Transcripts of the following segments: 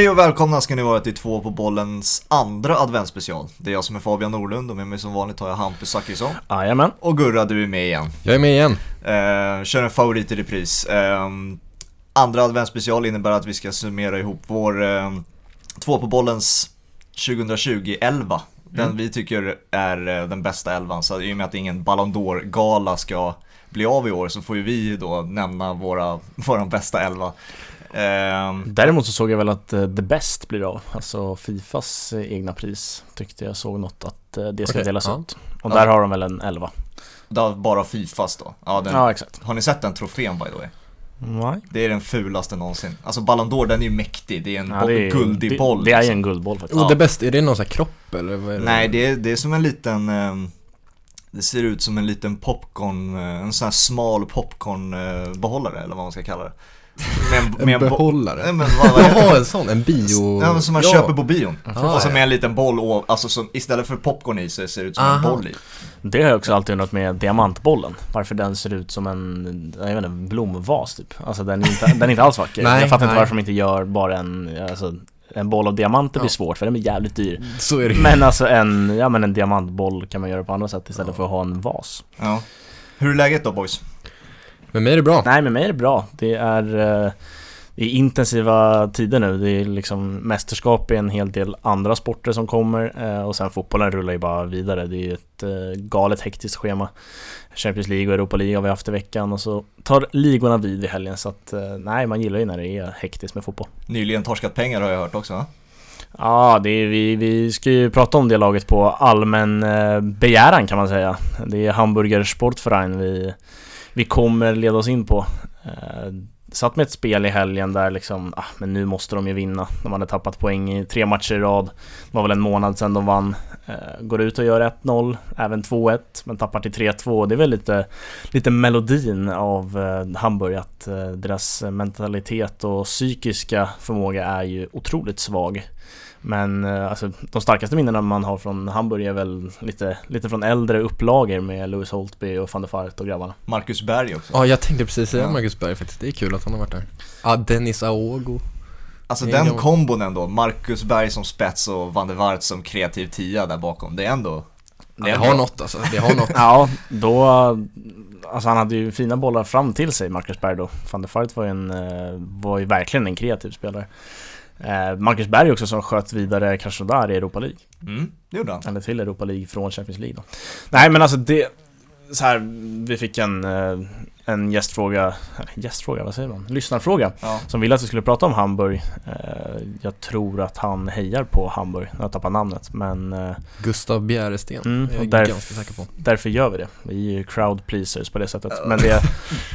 Hej och välkomna ska ni vara till två på bollens andra adventsspecial. Det är jag som är Fabian Norlund och med mig som vanligt har jag Hampus Zachrisson. Jajamän. Och Gurra, du är med igen. Jag är med igen. Eh, kör en favorit i repris. Eh, andra adventsspecial innebär att vi ska summera ihop vår eh, två på bollens 2020-11. Den Mm. vi tycker är eh, den bästa elvan. Så i och med att ingen Ballon d'Or-gala ska bli av i år så får ju vi då nämna våra, våra bästa elva. Ehm, Däremot så såg jag väl att eh, The Best blir av, alltså Fifas eh, egna pris. Tyckte jag såg något att eh, det ska Okej, delas ja. ut. Och Ja. där har de väl en 11. det var bara Fifas då. Ja, den, Ja, exakt. Har ni sett den trofén by the way? Nej. Det är den fulaste någonsin. Alltså Ballon d'Or den är ju mäktig, det är en Ja, det är, guldig det, boll. Det är ju liksom. en guldboll faktiskt. Och det bästa, är det någon sån här kropp eller? Vad är det? Nej, det är, det är som en liten, ehm, det ser ut som en liten popcorn, en sån här smal popcornbehållare eller vad man ska kalla det. Med en, En med bo- behållare? Nej, men vad? Jaha, en sån, en bio... Ja, men som man Ja. köper på bion. Ah, och så ja. med en liten boll, och, alltså som, istället för popcorn i så ser det ut som en Aha. boll i. Det har jag också alltid undrat med diamantbollen. Varför den ser ut som en, jag vet inte, en blomvas typ. Alltså den är inte, den är inte alls vacker. Nej, jag fattar inte nej. varför de inte gör bara en, alltså en boll av diamanter blir Ja. svårt för den blir jävligt dyr. Så är det ju. Men alltså en, ja men en diamantboll kan man göra på andra sätt istället för att ha en vas. Ja. Hur är läget då boys? Med mig är det bra. Nej, med mig är det bra. Det är, eh, det är intensiva tider nu. Det är liksom mästerskap i en hel del andra sporter som kommer eh, och sen fotbollen rullar ju bara vidare. Det är ju ett eh, galet hektiskt schema. Champions League och Europa League har vi haft i veckan och så tar ligorna vid i helgen så att nej, man gillar ju när det är hektiskt med fotboll. Nyligen torskat pengar har jag hört också va? Ja, det är, vi, vi ska ju prata om det laget på allmän begäran kan man säga. Det är Hamburger Sportverein vi, vi kommer leda oss in på. Eh, satt med ett spel i helgen där liksom, ah, men nu måste de ju vinna. De hade tappat poäng i tre matcher i rad. Det var väl en månad sedan de vann. Eh, går ut och gör 1-0, även 2-1, men tappar till 3-2. Det är väl lite, lite melodin av eh, Hamburg, att eh, deras mentalitet och psykiska förmåga är ju otroligt svag. Men eh, alltså, de starkaste minnena man har från Hamburg är väl lite, lite från äldre upplagor med Louis Holtby och van der Fart och grabbarna. Marcus Berg också. Ja, jag tänkte precis säga Ja. Marcus Berg faktiskt. Det är kul att han har varit där. Ja, Dennis Aogo. Alltså den gammal- kombon ändå, Marcus Berg som spets och Van der Waart som kreativ tia där bakom. Det är ändå... Det har något alltså, det har något. Ja, då... Alltså han hade ju fina bollar fram till sig, Marcus Berg då. Van der Fart var ju, en, eh, var ju verkligen en kreativ spelare. Eh, Marcus Berg också som sköt vidare Krasnodar i Europa League. Mm, det gjorde han. Eller till Europa League från Champions League då. Nej men alltså det... Så här, vi fick en, eh, en gästfråga, gästfråga, vad säger man? Lyssnarfråga. Ja. Som ville att vi skulle prata om Hamburg. Eh, Jag tror att han hejar på Hamburg, jag har tappat namnet. Men Gustav Bjäresten. Mm, jag är och där- ganska säker på. därför gör vi det. Vi är ju crowd pleasers på det sättet. Men det,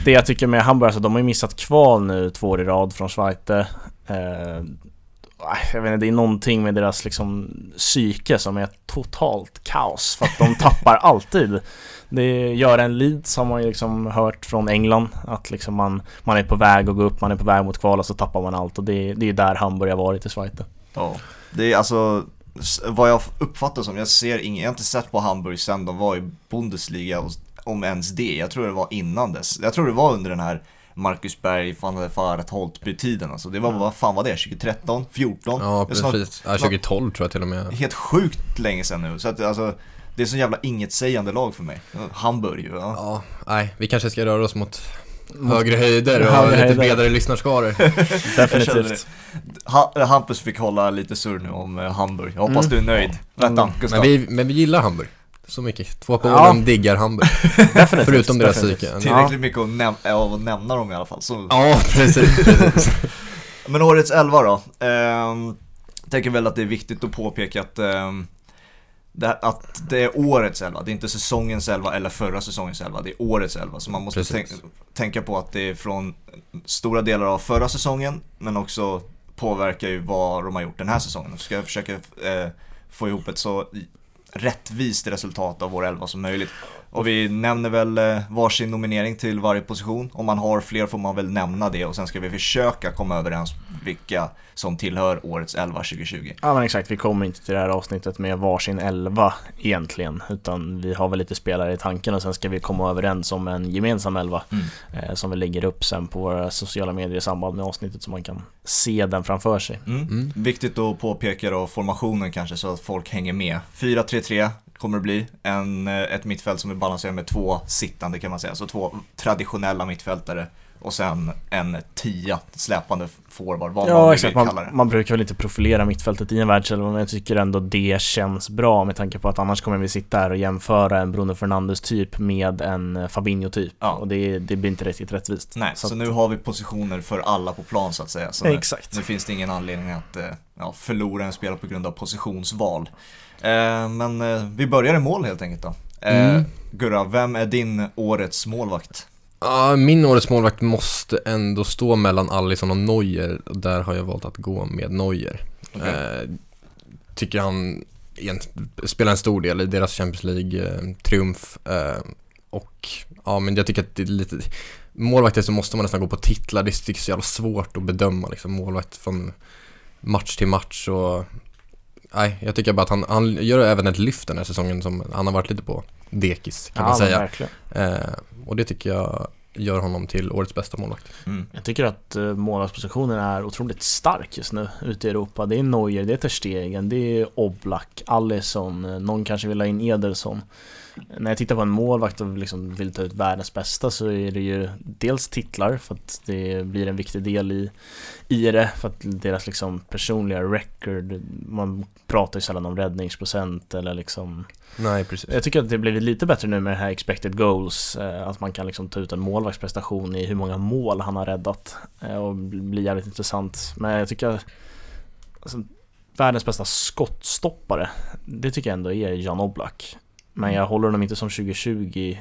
det jag tycker med Hamburg, alltså de har ju missat kval nu två år i rad från Schweiz. Eh, jag vet inte, det är någonting med deras liksom psyke som är totalt kaos för att de tappar alltid. Det gör en Leeds har man ju liksom hört från England att liksom man, man är på väg att gå upp, man är på väg mot kval och så tappar man allt och det, det är där Hamburg har varit i Schweiz. Ja. Det är alltså, vad jag uppfattar som, jag ser ingen, jag har inte sett på Hamburg sen de var i Bundesliga, och- om ens det. Jag tror det var innan dess. Jag tror det var under den här Marcus Berg, van der Vaart, Holtby-tiden alltså. Det var, vad fan var det? 2013? 14? Ja, är snart- precis. Ja, 2012 tror jag till och med. Helt sjukt länge sedan nu. Så att alltså, det är så jävla inget sägande lag för mig. Hamburg ju. Ja. Ja, nej, vi kanske ska röra oss mot högre höjder och Högre lite höjder. bredare lyssnarskaror. Definitivt. Ha, Hampus fick hålla lite surr nu om eh, Hamburg. Jag hoppas Mm. du är nöjd. Mm. Men vi, men vi gillar Hamburg. Så mycket. Två på Ja. diggar Hamburg. Definitivt. Förutom deras psyke. Tillräckligt mycket att näm- av att nämna dem i alla fall. Så. Ja, precis. precis. Men årets elva då. Ehm, tänker väl att det är viktigt att påpeka att, ehm, det, att det är årets elva. Det är inte säsongens elva eller förra säsongens elva. Det är årets elva. Så man måste tänk, tänka på att det är från stora delar av förra säsongen men också påverkar ju vad de har gjort den här säsongen. Så ska jag försöka eh, få ihop ett så rättvist resultat av vår elva som möjligt. Och vi nämner väl eh, varsin nominering till varje position. Om man har fler får man väl nämna det och sen ska vi försöka komma överens vilka som tillhör årets 11 2020. Ja men exakt, vi kommer inte till det här avsnittet med varsin elva egentligen. Utan vi har väl lite spelare i tanken och sen ska vi komma överens om en gemensam elva. Mm. Eh, som vi lägger upp sen på våra sociala medier i samband med avsnittet så man kan se den framför sig. Mm. Mm. Viktigt att påpeka då formationen kanske så att folk hänger med. 4-3-3 kommer det bli. En, eh, ett mittfält som är balanserat med två sittande kan man säga. Så två traditionella mittfältare och sen en tia släpande forward, vad man Ja nu exakt, kalla det. man, man brukar väl inte profilera mittfältet i en världselva men jag tycker ändå det känns bra med tanke på att annars kommer vi sitta här och jämföra en Bruno Fernandes typ med en eh, Fabinho typ Ja. och det, det blir inte riktigt rättvist. Nej, så, att- nu har vi positioner för alla på plan så att säga. Så nu, Exakt. nu finns det ingen anledning att eh, ja, förlora en spelare på grund av positionsval. Eh, men eh, vi börjar i mål helt enkelt då. Eh, Mm. Gurra, vem är din årets målvakt? Ja, min årets målvakt måste ändå stå mellan Alisson och Neuer. Där har jag valt att gå med Neuer. Okej. Eh, tycker han spelar en stor del i deras Champions League-triumf. Eh, och ja, men jag tycker att det är lite... Målvakter så måste man nästan gå på titlar. Det är så jävla svårt att bedöma liksom målvakt från match till match och... Nej, jag tycker bara att han, han gör även ett lyft den här säsongen som han har varit lite på dekis kan ja, man säga. Eh, och det tycker jag gör honom till årets bästa målvakt. Mm. Jag tycker att uh, målvaktspositionen är otroligt stark just nu ute i Europa. Det är Neuer, det är Ter Stegen, det är Oblak, Alisson, eh, någon kanske vill ha in Ederson. När jag tittar på en målvakt och liksom vill ta ut världens bästa så är det ju dels titlar för att det blir en viktig del i, i det för att deras liksom personliga record, man pratar ju sällan om räddningsprocent eller liksom Nej, precis. jag tycker att det blivit lite bättre nu med det här expected goals eh, Att man kan liksom ta ut en målvaktsprestation i hur många mål han har räddat eh, Och bli jävligt intressant Men jag tycker alltså, Världens bästa skottstoppare Det tycker jag ändå är Jan Oblak Men jag håller honom inte som 2020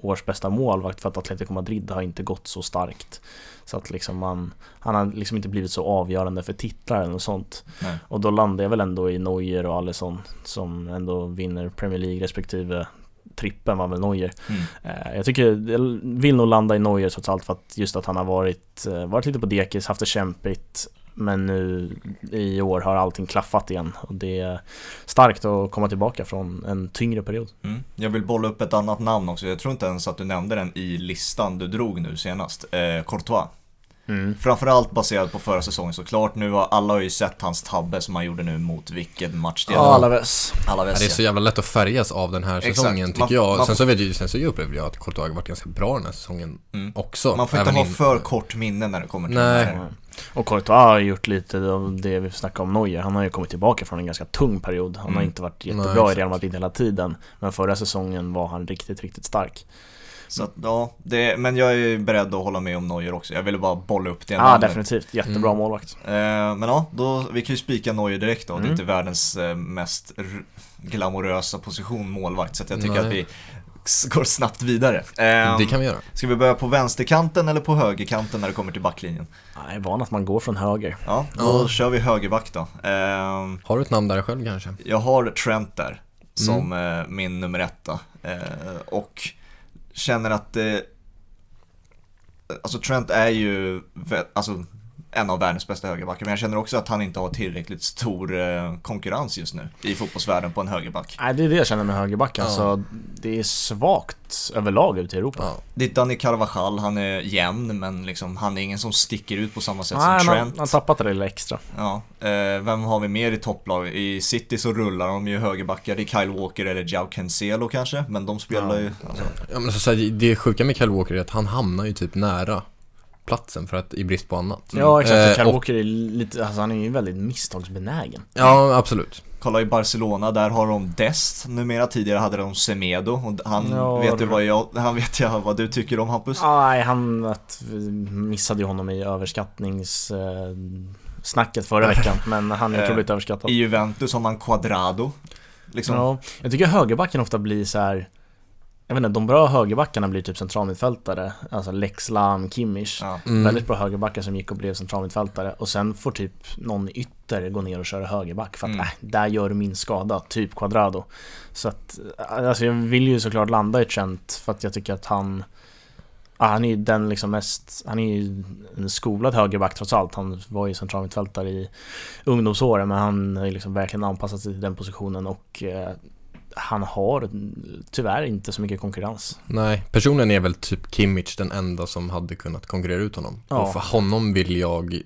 års bästa målvakt för att Atletico Madrid har inte gått så starkt Så att liksom man Han har liksom inte blivit så avgörande för titlar eller något sånt Nej. och då landar jag väl ändå i Neuer och Alisson som ändå vinner Premier League respektive trippen var väl Neuer. Mm. Eh, Jag tycker, jag vill nog landa i Neuer trots allt för att just att han har varit, eh, varit lite på dekis, haft det kämpigt men nu i år har allting klaffat igen och det är starkt att komma tillbaka från en tyngre period. Mm. Jag vill bolla upp ett annat namn också. Jag tror inte ens att du nämnde den i listan du drog nu senast. Eh, Courtois. Framförallt baserat på förra säsongen såklart. Nu har alla har ju sett hans tabbe som han gjorde nu mot vilken match det Ja, var. Alaves. Alla Ja, det är så jävla lätt att färgas av den här Exakt. säsongen Man- tycker jag. man- Sen så, vet jag, sen så upplever jag att Courtois har varit ganska bra den här säsongen Mm. också. Man får inte ha in- för kort minne när det kommer till Nej. det här. Och Courtois har gjort lite av det vi snackade om Neuer. Han har ju kommit tillbaka från en ganska tung period. Han har Mm. inte varit Nej, jättebra i exakt. Real Madrid hela tiden. Men förra säsongen var han riktigt, riktigt stark. Så att, ja, det, men jag är beredd att hålla med om Neuer också. Jag ville bara bolla upp det Ja, namnet. definitivt. Jättebra Mm. målvakt. Eh, men ja, då, vi kan ju spika Neuer direkt då. Det är Mm. inte världens eh, mest glamorösa position målvakt. Så jag tycker Nej. att vi går snabbt vidare. Eh, Det kan vi göra. Ska vi börja på vänsterkanten eller på högerkanten när det kommer till backlinjen? Jag är van att man går från höger. Ja, då Ja. kör vi högerback då. Eh, Har du ett namn där själv kanske? jag har Trent där som eh, min nummer etta. Eh, och känner att eh, Alltså Trent är ju alltså, en av världens bästa högerbackar, men jag känner också att han inte har tillräckligt stor eh, konkurrens just nu i fotbollsvärlden på en högerback. Nej, det är det jag känner med högerbacken. Ja. Så det är svagt överlag ute i Europa. Ja. Det är Danny Carvajal, han är jämn, men liksom, han är ingen som sticker ut på samma sätt Nej, som han, Trent. han har tappat det lilla extra. Ja, eh, vem har vi mer i topplag? I City så rullar de ju högerbackar, det är Kyle Walker eller Jao Cancelo kanske, men de spelar Ja. ju, alltså, Ja, men så, så här, det sjuka med Kyle Walker är att han hamnar ju typ nära platsen för att, i brist på annat. Ja, exakt. Eh, och Kyle och- Walker är lite, alltså han är ju väldigt misstagsbenägen. Ja, absolut. Kolla i Barcelona, där har de Dest numera, tidigare hade de Semedo och han Ja, vet ju det- vad jag, han vet jag vad du tycker om Hampus. Nej, han att, missade ju honom i överskattnings... Eh, snacket förra veckan, men han är Eh, otroligt överskattad. I Juventus har man Quadrado. Liksom, Ja, jag tycker högerbacken ofta blir så här. Jag vet inte, de bra högerbackarna blir typ centralmittfältare Alltså Lex Lam, Kimmich ja. Mm. Väldigt bra högerbackar som gick och blev centralmittfältare Och sen får typ någon ytter gå ner och köra högerback För att Mm. äh, där gör du min skada, typ Quadrado Så att, alltså jag vill ju såklart landa i Trent För att jag tycker att han ja, han är ju den liksom mest, han är ju en skolad högerback trots allt. Han var ju centralmittfältare i ungdomsåren men han har ju liksom verkligen anpassat sig till den positionen och eh, han har tyvärr inte så mycket konkurrens. Nej, personligen är väl typ Kimmich den enda som hade kunnat konkurrera ut honom. Ja. Och för honom vill jag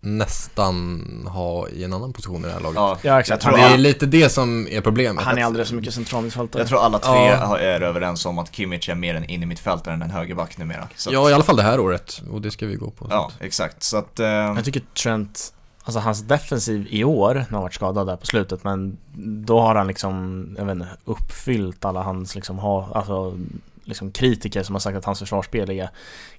nästan ha i en annan position i det här laget. Ja, Ja exakt, Jag tror han, Det är, lite det som är problemet. han är alldeles för mycket centralmittfältare. jag tror alla tre Ja. har- är överens om att Kimmich är mer en innermittfältare än en högerback numera. Så att, Ja, i alla fall det här året. Och det ska vi gå på. ja, exakt. Så att, eh, Jag tycker Trent, alltså hans defensiv i år, har han varit skadad där på slutet, men då har han liksom, jag vet inte, uppfyllt alla hans liksom ha, alltså liksom kritiker som har sagt att hans försvarsspel är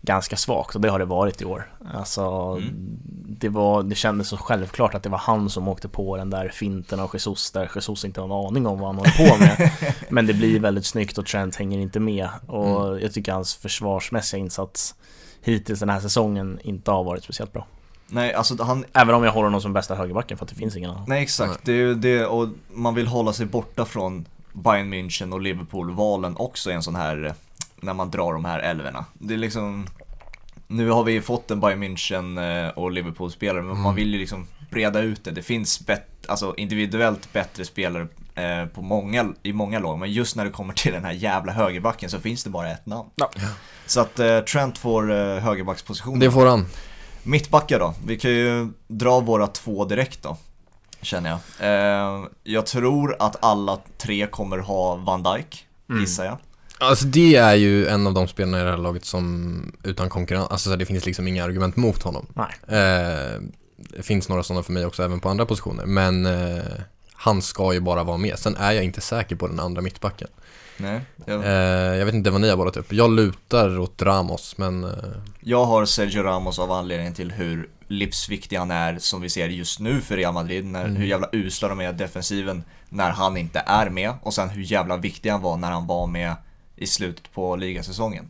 ganska svagt och det har det varit i år. Alltså, Mm. det, var, det kändes så självklart att det var han som åkte på den där finten av Jesus där Jesus inte har en aning om vad han håller på med. Men det blir väldigt snyggt och Trent hänger inte med och Mm. jag tycker hans försvarsmässiga insats hittills den här säsongen inte har varit speciellt bra. Nej, alltså han, Även om jag håller honom som bästa högerbacken för att det finns ingen annan. nej exakt. Det är ju det, och man vill hålla sig borta från Bayern München och Liverpool-valen också i en sån här, eh, när man drar de här älvorna. Det är liksom, nu har vi fått en Bayern München eh, och Liverpool-spelare, men man Mm. vill ju liksom breda ut det. Det finns bet, alltså individuellt bättre spelare eh, på många, i många lag, men just när det kommer till den här jävla högerbacken så finns det bara ett namn. Ja. Så att eh, Trent får eh, högerbackspositionen. Det får han. Mittbackar då, vi kan ju dra våra två direkt då. Känner jag. Eh, jag tror att alla tre kommer ha Van Dijk, Mm. gissar jag. Alltså det är ju en av de spelarna i det här laget som utan konkurrens, alltså så det finns liksom inga argument mot honom. Nej. Eh, det finns några sådana för mig också även på andra positioner, men eh, han ska ju bara vara med. Sen är jag inte säker på den andra mittbacken. Nej. Jag, Eh, jag vet inte vad ni har bollat upp. Jag lutar åt Ramos, men eh, jag har Sergio Ramos av anledningen till hur livsviktig han är som vi ser just nu för Real Madrid. När, Mm. Hur jävla usla de är defensiven när han inte är med. Och sen hur jävla viktig han var när han var med i slutet på ligasäsongen.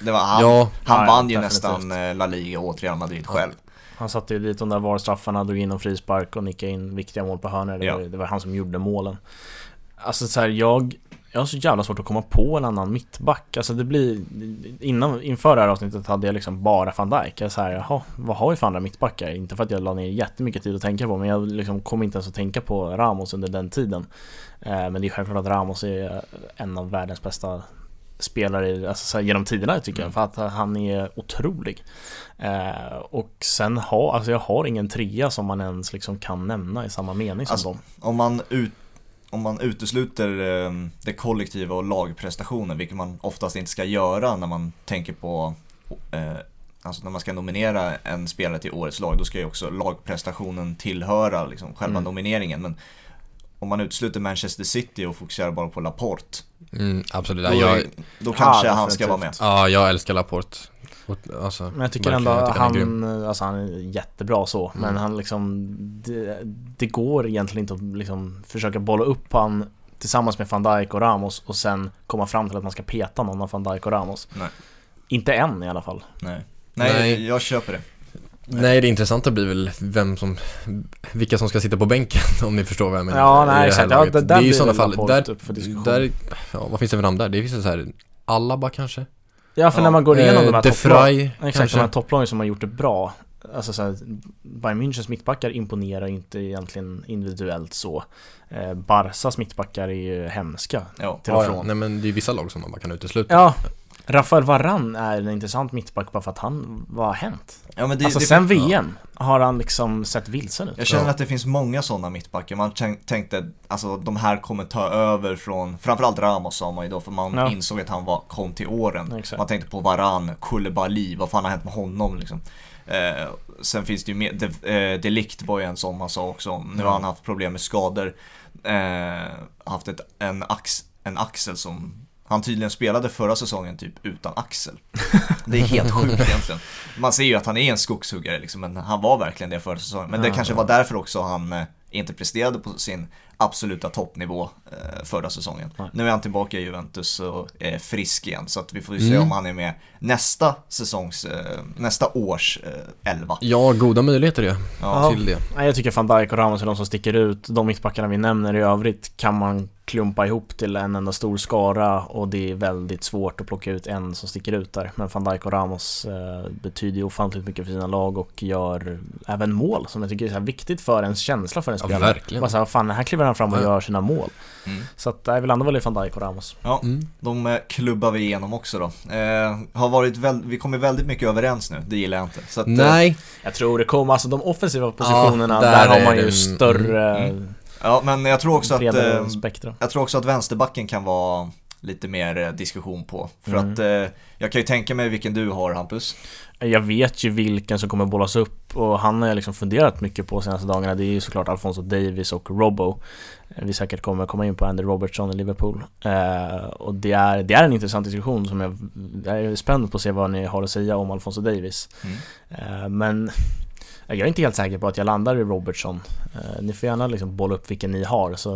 Det var han, ja, han Ja, vann ju definitivt. nästan eh, La Liga åt Real Madrid själv. Han satte ju dit de där VAR-straffarna, drog in en frispark och nickade in viktiga mål på hörnor. Det, Ja. var, det var han som gjorde målen. Alltså så här, jag, jag har så jävla svårt att komma på en annan mittback. Alltså det blir, innan, inför det här avsnittet hade jag liksom bara van Dijk. Jag så här, jaha, vad har vi för andra mittbackar? Inte för att jag la ner jättemycket tid att tänka på, men jag liksom kom inte ens att tänka på Ramos under den tiden. Eh, men det är självklart att Ramos är en av världens bästa spelare alltså, genom tiderna tycker jag, Mm. för att han är otrolig. Eh, och sen har, alltså jag har ingen trea som man ens liksom kan nämna i samma mening som Alltså, dem. Om man, ut, om man utesluter eh, det kollektiva och lagprestationen, vilket man oftast inte ska göra när man tänker på eh, Alltså när man ska nominera en spelare till årets lag, då ska ju också lagprestationen tillhöra liksom, själva Mm. nomineringen. Men om man utesluter Manchester City och fokuserar bara på Laporte, mm, absolut. då, Ja, jag, då kanske han ska vara med. ja, jag älskar Laporte. Alltså, Men jag tycker ändå att han alltså han är jättebra så, men Mm. han liksom det, det går egentligen inte att liksom försöka bolla upp han tillsammans med van Dijk och Ramos och sen komma fram till att man ska peta någon av van Dijk och Ramos. Nej. Inte än i alla fall. Nej. Nej, Nej. jag köper det. Nej, det intressanta blir väl vem som, vilka som ska sitta på bänken om ni förstår vad jag menar. Ja, nej, det här exakt. Ja, där det är ju i sådana fall, där, där, ja vad finns det för namn där? Det finns så här, Alaba kanske? Ja, för Ja, när man går igenom de här De topplagen Exakt, kanske? de här topplagen som har gjort det bra Alltså så här, Bayern Münchens mittbackar imponerar ju inte egentligen individuellt så eh, Barsas mittbackar är ju hemska Ja. till och Ja, ja. från Nej men det är vissa lag som man bara kan utesluta. Ja, Rafael Varane är en intressant mittback bara för att han, vad har hänt? Ja, men det, alltså det, sen VM har han liksom sett vilsen ut Jag känner Ja. att det finns många sådana mittbackar. Man tänk- tänkte alltså de här kommer ta över från, framförallt Ramos sa man ju då, för man Ja. insåg att han var, kom till åren. Exakt. Man tänkte på Varan, Koulibaly, vad fan har hänt med honom liksom? Eh, sen finns det ju mer, De, eh, Delikt var ju en sån man sa också. Nu har Ja. han haft problem med skador. Eh, haft ett, en, ax, en axel som han tydligen spelade förra säsongen typ utan axel. Det är helt sjukt egentligen. Man ser ju att han är en skogshuggare liksom, men han var verkligen det förra säsongen. Men det kanske var därför också han eh, inte presterade på sin absoluta toppnivå eh, förra säsongen. Nej. Nu är han tillbaka i Juventus och är frisk igen så att vi får ju se Mm. om han är med nästa säsongs, eh, nästa års eh, elva. Ja, goda möjligheter det, Ja. till det. Nej, jag tycker van Dijk och Ramos är de som sticker ut. De mittbackarna vi nämner i övrigt kan man klumpa ihop till en enda stor skara och det är väldigt svårt att plocka ut en som sticker ut där. Men van Dijk och Ramos betyder ju ofantligt mycket för sina lag och gör även mål som jag tycker är så här viktigt för ens känsla för en Ja, spelare. verkligen. Bara så här, fan, här kliver han fram och Ja. gör sina mål. Mm. Så att jag vill ändå välja van Dijk och Ramos. Ja, Mm. de eh, klubbar vi igenom också då. Eh, har varit väl, vi kommer väldigt mycket överens nu, det gillar jag inte. Så att, eh, Nej, Jag tror det kommer, alltså de offensiva positionerna, där där, har man ju det- större, Mm. Ja, men jag tror också att, eh, jag tror också att vänsterbacken kan vara lite mer eh, diskussion på. För Mm. att eh, jag kan ju tänka mig vilken du har Hampus. Jag vet ju vilken som kommer bollas upp och han har jag liksom funderat mycket på senaste dagarna. Det är ju såklart Alfonso Davis och Robbo. Eh, Vi säkert kommer komma in på Andy Robertson i Liverpool. Eh, och det är, det är en intressant diskussion som jag, jag är spänd på att se vad ni har att säga om Alfonso Davis. Mm. Eh, men jag är inte helt säker på att jag landar i Robertson. Eh, ni får gärna liksom bolla upp vilken ni har. Så,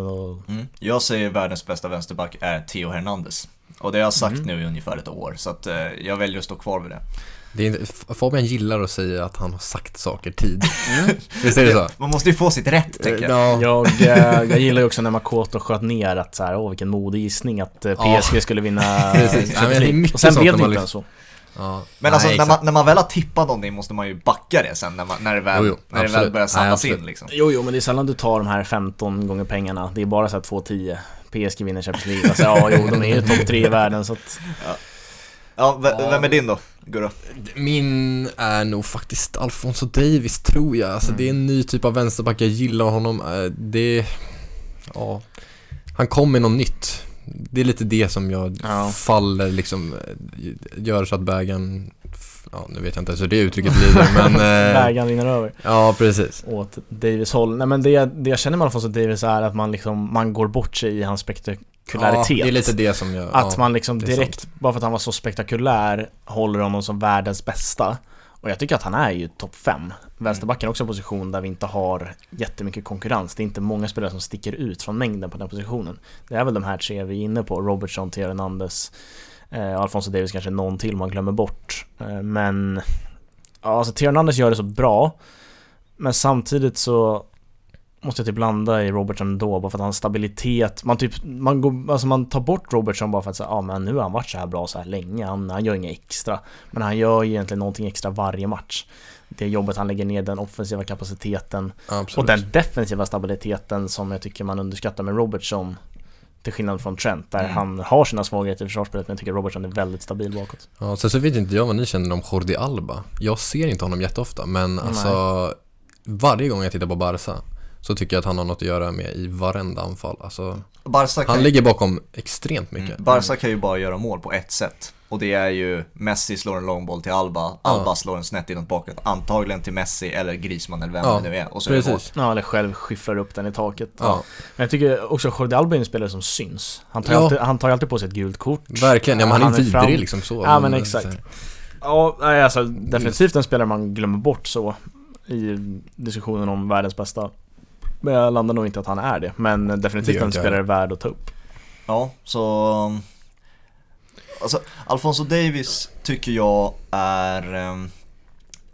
Mm. Jag säger världens bästa vänsterback är Theo Hernandez. Och det har jag sagt Mm. nu i ungefär ett år, så att eh, jag väljer att stå kvar vid det. det är inte, Fabian gillar att säga att han har sagt saker tidigt. Visst är det så? Man måste ju få sitt rätt, tänker jag. Ja, jag, eh, jag gillar ju också när Makoto sköt ner att så här, åh vilken modig gissning att eh, Ja. PSG skulle vinna Precis. Ja, men det är mycket Och sen blev det inte liksom- ens så. Ja. Men alltså Nej, när man, när man väl har tippat någonting måste man ju backa det sen när, man, när det väl, Jo, jo, när det väl börjar Nej, samlas absolut. in liksom. Jo, jo, men det är sällan du tar de här 15 gånger pengarna. Det är bara så här 2-10. PSG vinner Champions League. Alltså, ja, jo, de är ju topp 3 i världen så att... Ja, Ja. vem är din då, Gurra? Min är nog faktiskt Alfonso Davis tror jag. Alltså Mm. det är en ny typ av vänsterback, jag gillar honom. Eh, Det, ja, han kom med något nytt. Det är lite det som jag Ja. faller liksom, eh, gör så att bägaren, ja nu vet jag inte ens hur det uttrycket lyder men, eh, Vägen rinner över ja precis. åt Davis håll. Nej men det, det jag känner med Alfonso Davis är att man liksom, man går bort sig i hans spektakularitet. Ja, det är lite det som jag, Att ja, man liksom direkt, bara för att han var så spektakulär, håller honom som världens bästa. Och jag tycker att han är ju topp 5. Mm. Vänsterbacken är också en position där vi inte har jättemycket konkurrens. Det är inte många spelare som sticker ut från mängden på den positionen. Det är väl de här tre vi är inne på, Robertson, Theo Hernandez, eh, Alfonso Davis kanske någon till man glömmer bort. Eh, men, ja alltså Theo Hernandez gör det så bra. Men samtidigt så måste jag typ landa i Robertson ändå, bara för att hans stabilitet, man typ, man går, alltså man tar bort Robertson bara för att säga, ja ah, men nu har han varit så här bra så här länge, han, han gör inget extra. Men han gör ju egentligen någonting extra varje match. Det jobbet han lägger ner, den offensiva kapaciteten absolut. och den defensiva stabiliteten som jag tycker man underskattar med Robertson. Till skillnad från Trent, där Mm. han har sina svagheter i försvarsspelet, men jag tycker Robertson är väldigt stabil bakåt. Ja, sen så vet inte jag vad ni känner om Jordi Alba. Jag ser inte honom jätteofta, men Nej. alltså varje gång jag tittar på Barca så tycker jag att han har något att göra med i varenda anfall. Alltså, han ligger bakom extremt mycket. mm, Barca kan ju bara göra mål på ett sätt. Och det är ju Messi slår en långboll till Alba, Alba slår en snett inåt bakåt, antagligen till Messi eller Griezmann eller vem Ja, det nu är. Och så är det. Ja, eller själv skiffrar upp den i taket. Ja, Men jag tycker också Jordi Alba är en spelare som syns. Han tar, ju Ja. alltid, han tar ju alltid på sig ett gult kort. verkligen. Ja, men han är Han är vidrig fram- liksom så. Ja, men exakt. Ja, nej, alltså definitivt en spelare man glömmer bort så i diskussionen om världens bästa. Men jag landar nog inte att han är det. Men definitivt en spelare värd att ta upp. Ja, så... um, Alltså, Alfonso Davis tycker jag är um,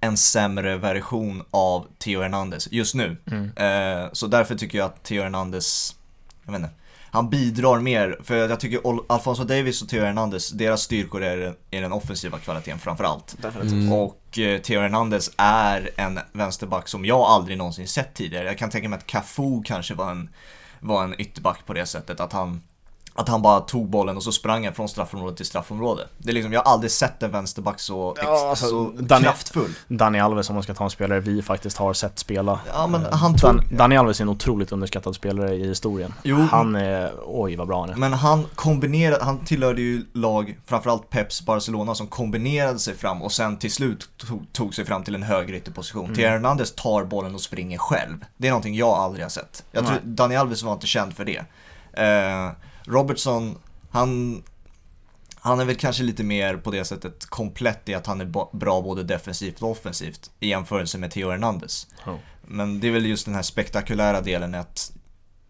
en sämre version av Theo Hernandez just nu. Mm. Eh, så därför tycker jag att Theo Hernandez, jag vet inte, han bidrar mer. För jag tycker Alfonso Davis och Theo Hernandez, deras styrkor är, den- är den offensiva kvaliteten framförallt. Mm. Och eh, Theo Hernandez är en vänsterback som jag aldrig någonsin sett tidigare. Jag kan tänka mig att Cafu kanske var en, var en ytterback på det sättet. Att han, att han bara tog bollen och så sprang han från straffområde till straffområde. Det är liksom, jag har aldrig sett en vänsterback så, Ja, alltså, så Daniel- kraftfull. Dani Alves om man ska ta en spelare vi faktiskt har sett spela. Ja, men Eh, han tog- Dan, Dani Alves är en otroligt underskattad spelare i historien. Jo. Han är, oj vad bra han är. Men han kombinerade, han tillhörde ju lag, framförallt Peps Barcelona, som kombinerade sig fram och sen till slut tog, tog sig fram till en högerytterposition. Mm. Theo Hernandez tar bollen och springer själv. Det är någonting jag aldrig har sett. Jag tror. Dani Alves var inte känd för det. Eh, Robertson, han, han är väl kanske lite mer på det sättet komplett i att han är bra både defensivt och offensivt i jämförelse med Theo Hernandez. Ja. Men det är väl just den här spektakulära delen att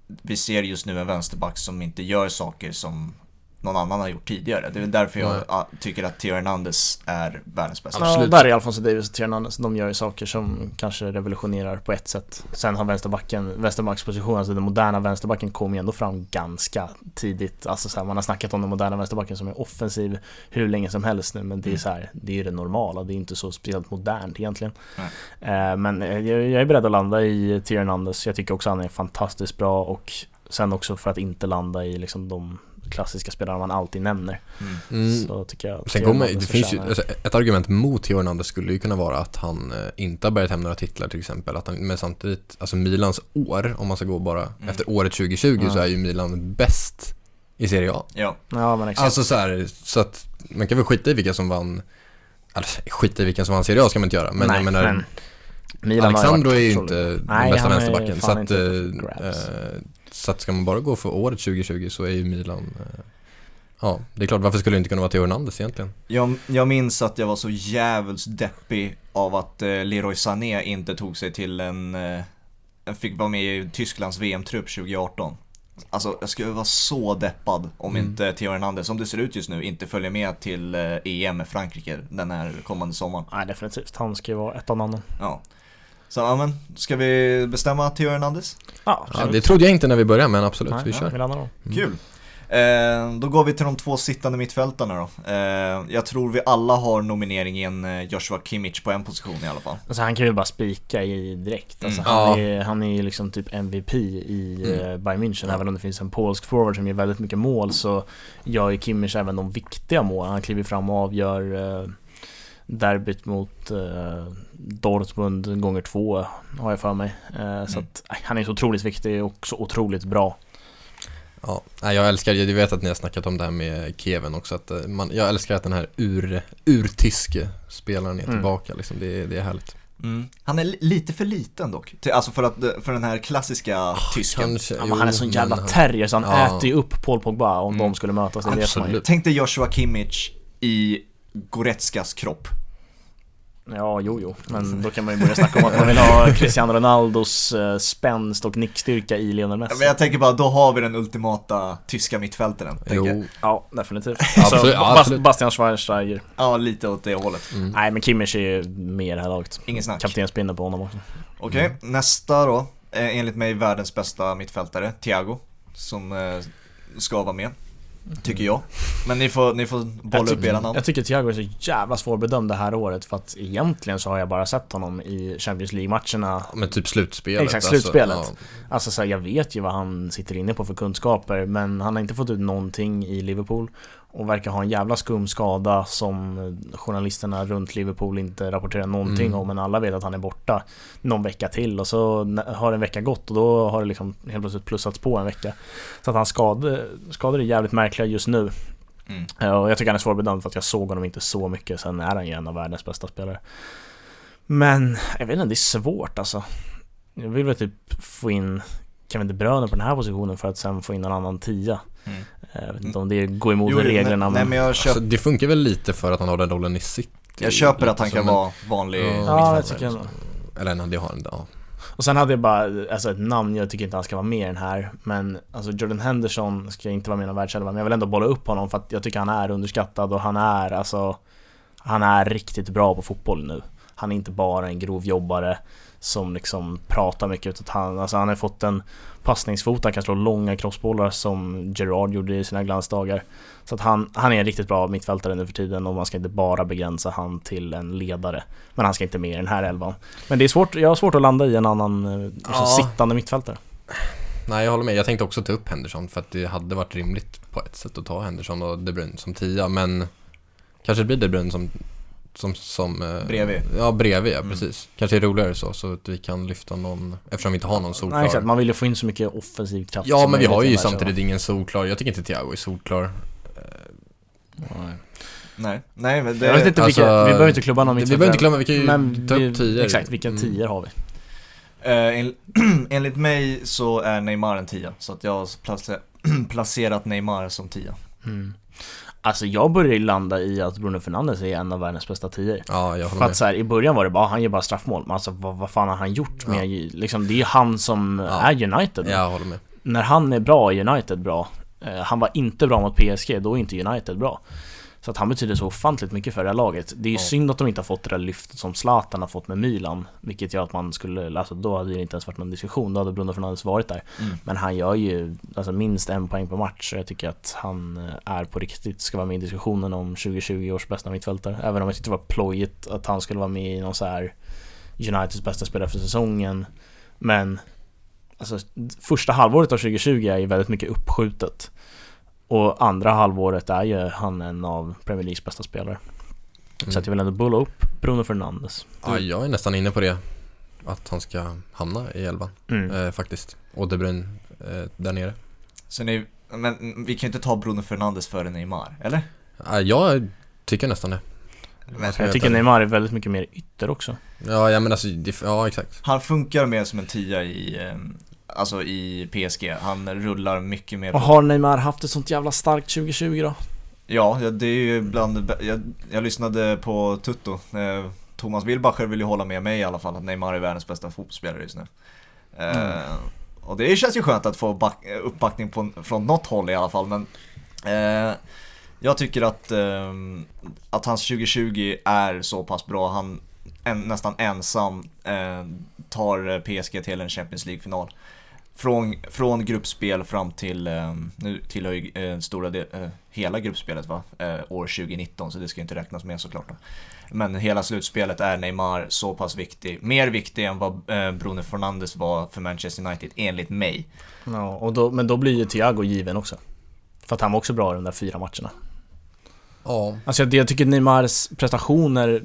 vi ser just nu en vänsterback som inte gör saker som någon annan har gjort tidigare. Det är väl därför jag ah, tycker att Theo Hernandez är världens bästa. Ja, Absolut. där är Alfonso Davis och Theo Hernandez. De gör ju saker som kanske revolutionerar på ett sätt. Sen har vänsterbacken, vänsterbackspositionen, alltså den moderna vänsterbacken kom ju ändå fram ganska tidigt. Alltså så här, man har snackat om den moderna vänsterbacken som är offensiv hur länge som helst nu, men det är Mm. så här, det är ju det normala. Det är inte så speciellt modernt egentligen. Nej. Eh, Men eh, jag jag är beredd att landa i Theo Hernandez. Jag tycker också han är fantastiskt bra och sen också för att inte landa i liksom de klassiska spelarna man alltid nämner. Mm. Mm. Så tycker jag Sen kommer, det finns ju, alltså, ett argument mot Theo Hernandez skulle ju kunna vara att han eh, inte har bärgat hem några titlar till exempel. Att han, men samtidigt, alltså Milans år, om man ska gå bara Mm. efter året 2020 Ja. så är ju Milan bäst i Serie A. Ja, Ja men exakt. Alltså så här, så att man kan väl skita i vilka som vann, alltså skita i vilka som vann Serie A ska man inte göra. Men Nej, jag menar, men Milan Alexandro är ju inte den bästa vänsterbacken. Så att, inte så att ska man bara gå för året 2020 så är ju Milan, eh, ja det är klart varför skulle det inte kunna vara Theo Hernandez egentligen? jag, jag minns att jag var så jävligt deppig av att eh, Leroy Sané inte tog sig till en, eh, fick vara med i Tysklands VM-trupp 2018. Alltså jag skulle vara så deppad om Mm. inte Theo Hernandez, som det ser ut just nu, inte följer med till eh, EM med Frankrike den här kommande sommaren. Nej definitivt, han ska ju vara ett av namnen. Ja. Så ja men, ska vi bestämma Theo Hernandez? Ja, Ja, det trodde jag inte när vi började men absolut, Nej, vi ja, kör. vi landar då. Mm. Kul! Eh, då går vi till de två sittande mittfältarna då. Eh, jag tror vi alla har nominering i en eh, Joshua Kimmich på en position i alla fall. Alltså han kan ju bara spika i direkt. Alltså, Mm. han, Ja. är, han är ju liksom typ MVP i Mm. mm. Bayern München. Ja. Även om det finns en polsk forward som gör väldigt mycket mål så gör ju Kimmich även de viktiga målen. Han kliver fram och avgör eh, derbyt mot eh, Dortmund gånger två har jag för mig. Eh, Så Mm. att, nej, han är så otroligt viktig och så otroligt bra. Ja, jag älskar, jag vet att ni har snackat om det här med Kevin också, att eh, man, jag älskar att den här ur, urtyske spelaren är Mm. tillbaka liksom, det, är- det är härligt. Han är li- lite för liten dock, alltså för, att, för den här klassiska tysken. Kanske, Ja, jo, han är sån jävla han- terrier så han Ja. äter ju upp Paul Pogba om Mm. de skulle mötas. Absolut. Tänk dig Joshua Kimmich i Goretzkas kropp. Ja, jo, jo. Men då kan man ju börja snacka om att man vill ha Cristiano Ronaldos eh, spänst och nickstyrka i Lionel Messi. Men jag tänker bara, då har vi den ultimata tyska mittfältaren. Jo, Ja, definitivt. Alltså, absolut. Bastian Schweinsteiger. Ja, lite åt det hållet. mm. Nej, men Kimmich är ju mer det här laget. Ingen snack. Kaptenspinne på honom också. Okej, Mm. nästa då. Eh, enligt mig världens bästa mittfältare, Thiago. Som eh, ska vara med. Tycker jag. Men ni får, ni får bolla Jag upp era namn. Jag tycker Thiago är så jävla svårbedömd det här året för att egentligen så har jag bara sett honom i Champions League-matcherna. men typ slutspelet. Exakt, slutspelet. Alltså, Alltså så här, jag vet ju vad han sitter inne på för kunskaper men han har inte fått ut någonting i Liverpool och verkar ha en jävla skum skada som journalisterna runt Liverpool inte rapporterar någonting Mm. om men alla vet att han är borta någon vecka till och så har en vecka gått och då har det liksom helt plötsligt plussats på en vecka. Så att hans skador, skador är jävligt märkliga just nu. Mm. Eh, Och jag tycker han är svårbedömd för att jag såg honom inte så mycket, sen är han ju en av världens bästa spelare. Men, jag vet inte, det är svårt alltså. Jag vill väl typ få in Kevin De Bruyne på den här positionen för att sen få in en annan tia. Mm. Jag vet inte om det går emot Jo, reglerna nej, nej, men... men jag, Alltså, köp, det funkar väl lite för att han har den rollen i City. jag köper att han kan vara vanlig Ja, Ja, mittfältare. jag tycker jag nog. Eller nej, det har han inte, ja. Och sen hade jag bara, alltså ett namn, jag tycker inte han ska vara med i den här Men alltså Jordan Henderson ska inte vara med i någon världselva Men jag vill ändå bolla upp honom för att jag tycker han är underskattad och han är alltså Han är riktigt bra på fotboll nu Han är inte bara en grov jobbare Som liksom pratar mycket utan han, alltså han har fått en passningsfot, han kan slå långa crossbollar som Gerard gjorde i sina glansdagar. Så att han, han är en riktigt bra mittfältare nu för tiden och man ska inte bara begränsa han till en ledare. Men han ska inte med i den här elvan. Men det är svårt, jag har svårt att landa i en annan eh, liksom Ja. sittande mittfältare. Nej, jag håller med. Jag tänkte också ta upp Henderson för att det hade varit rimligt på ett sätt att ta Henderson och De Bruyne som tia, men kanske det blir De Bruyne som som, som eh, Bredvid. Ja, bredvid ja, Mm. precis. Kanske är roligare så, så att vi kan lyfta någon, eftersom vi inte har någon solklar. Nej exakt, man vill ju få in så mycket offensiv kraft Ja, men vi har ju samtidigt ingen solklar. Jag tycker inte Thiago är solklar. Nej, nej men det... Jag vet inte alltså, vilka, vi behöver inte klubba någon Vi mittfältare behöver inte glömma, vi kan ju Men ta vi- upp tior. Exakt, vilka Mm. tior har vi? Eh, en, enligt mig så är Neymar en tia, så att jag har place, placerat Neymar som tia. Mm. Alltså jag börjar landa i att Bruno Fernandes är en av världens bästa tior Ja, jag För att så här, i början var det bara, han gör bara straffmål Men alltså vad, vad fan har han gjort med, liksom det är ju han som Ja. är United. Jag håller med. när han är bra är United bra. Eh, han var inte bra mot PSG, då är inte United bra. Så att han betyder så ofantligt mycket för det här laget. Det är ju Ja. synd att de inte har fått det där lyftet som Zlatan har fått med Milan. Vilket gör att man skulle, alltså då hade det inte ens varit någon diskussion, då hade Bruno Fernandes varit där. Mm. Men han gör ju alltså, minst en poäng per match, så jag tycker att han eh, är på riktigt, ska vara med i diskussionen om 2020 års bästa mittfältare. Även om jag tyckte det var plojigt att han skulle vara med i någon så här Uniteds bästa spelare för säsongen. Men alltså, första halvåret av 2020 är ju väldigt mycket uppskjutet. Och andra halvåret är ju han en av Premier Leagues bästa spelare. Så att jag vill ändå bulla upp Bruno Fernandes. Ja, jag är nästan inne på det. Att han ska hamna i elvan, Mm. eh, faktiskt. Och De Bruyne eh, där nere. Så ni, men vi kan ju inte ta Bruno Fernandes före Neymar, eller? Ja, jag tycker nästan det. Men Jag tycker Neymar är väldigt mycket mer ytter också. Ja, ja men alltså, ja exakt. han funkar mer som en tia i, eh, alltså i PSG. Han rullar mycket mer Och har Neymar haft ett sånt jävla starkt 2020 då? Ja, det är ju bland, jag, jag lyssnade på Tutto. Eh, Thomas Wilbacher vill ju hålla med mig i alla fall att Neymar är världens bästa fotbollsspelare just nu. Eh, Mm. Och det känns ju skönt att få back, uppbackning på, från något håll i alla fall men eh, Jag tycker att, eh, att hans 2020 är så pass bra. Han en, nästan ensam eh, tar PSG till en Champions League-final. Från, från gruppspel fram till, eh, nu tillhör ju eh, stora del, eh, hela gruppspelet va, eh, år 2019 så det ska inte räknas med såklart. Då. Men hela slutspelet är Neymar så pass viktig, mer viktig än vad eh, Bruno Fernandes var för Manchester United enligt mig. Ja, och då, men då blir ju Thiago given också. För att han var också bra i de där fyra matcherna. Ja, Alltså jag, jag tycker Neymars prestationer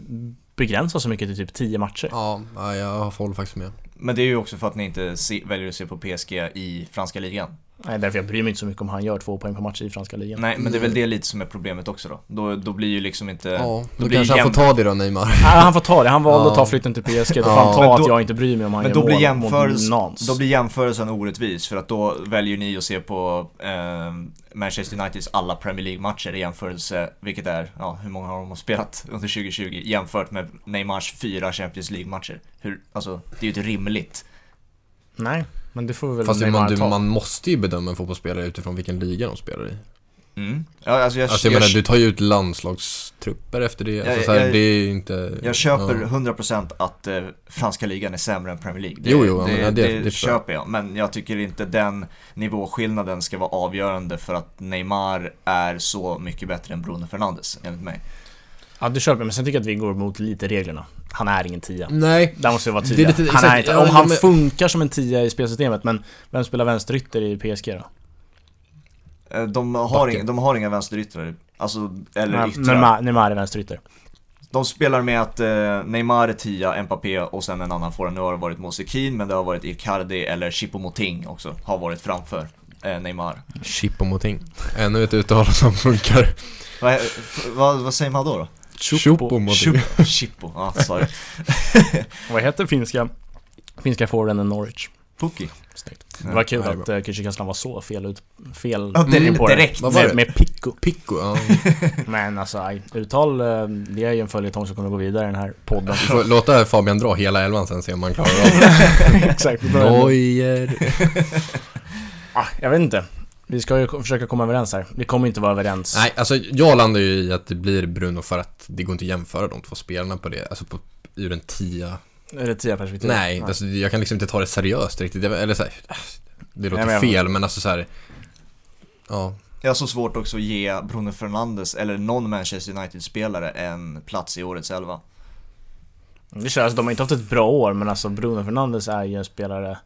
begränsas så mycket till typ 10 matcher. ja, ja jag håller faktiskt med. Men det är ju också för att ni inte se, väljer att se på PSG i franska ligan. Nej, därför jag bryr mig inte så mycket om han gör två poäng per match i franska ligan. Nej, men det är väl det lite som är problemet också då. Då, då blir ju liksom inte... Ja, då, blir kanske han får ta det då Neymar. Nej, han får ta det. Han valde Ja. att ta flytten till PSG. Då får Ja. han ta då- att jag inte bryr mig om han Men gör då blir, Nans. då blir jämförelsen orättvis för att då väljer ni att se på eh, Manchester Uniteds alla Premier League-matcher i jämförelse, vilket är, ja hur många har de spelat under 2020 jämfört med Neymars fyra Champions League-matcher. Hur, alltså, det är ju inte rimligt. Nej, men det får vi väl Fast Neymar man, du, ta. man måste ju bedöma en fotbollsspelare utifrån vilken liga de spelar i. Mm. Ja, alltså jag, Alltså jag, jag, menar, du tar ju ut landslagstrupper efter det. Alltså, Ja, så här, jag- det är inte... jag köper ja. 100% att eh, franska ligan är sämre än Premier League. Det, Jo, jo, det, men ja, det, det- det jag. köper jag. Men jag tycker inte den nivåskillnaden ska vara avgörande för att Neymar är så mycket bättre än Bruno Fernandes, enligt mig. Ja, du köper men sen tycker jag att vi går mot lite reglerna. Han är ingen tia. Nej, Där måste vi vara Det är tydliga. lite- han är inte, om han funkar som en tia i spelsystemet, men vem spelar vänsterytter i PSG då? Eh, De har, inga, de har inga vänsteryttrar, alltså, eller Nej, yttrar. Neymar, Neymar är vänsterytter. De spelar med att eh, Neymar är tia, Mbappé och sen en annan forward. Nu har det varit Moise Kean, men det har varit Icardi eller Choupo-Moting också, har varit framför eh, Neymar. Chippo-Moting. Ännu ett uttal som funkar. Vad, vad, vad säger man då? då? Choupo- Chippo, ja sorry. Vad heter finska, finska forwarden i Norwich? Puki. Snyggt. Det var kul att uh, Kücükaslan var så fel ut, fel Ja, direkt- på det. direkt. Med, det? med Pico. Pico, ja. Men alltså, aj, uttal, eh, det är ju en följetong som kommer gå vidare i den här podden. Vi får låta Fabian dra hela elvan sen se om man klarar av det. Exakt. Neuer. Ah, jag vet inte. Vi ska ju försöka komma överens här. Vi kommer inte vara överens. Nej, alltså jag landar ju i att det blir Bruno för att det går inte att jämföra de två spelarna på det, alltså på, ur en tia. Är det tia perspektiv? Nej, alltså, jag kan liksom inte ta det seriöst riktigt, eller så här, det låter Nej, men fel men alltså så här. Ja, Jag har så svårt också att ge Bruno Fernandes eller någon Manchester United-spelare en plats i årets elva. Det känns, alltså, de har inte haft ett bra år, men alltså Bruno Fernandes är ju en spelare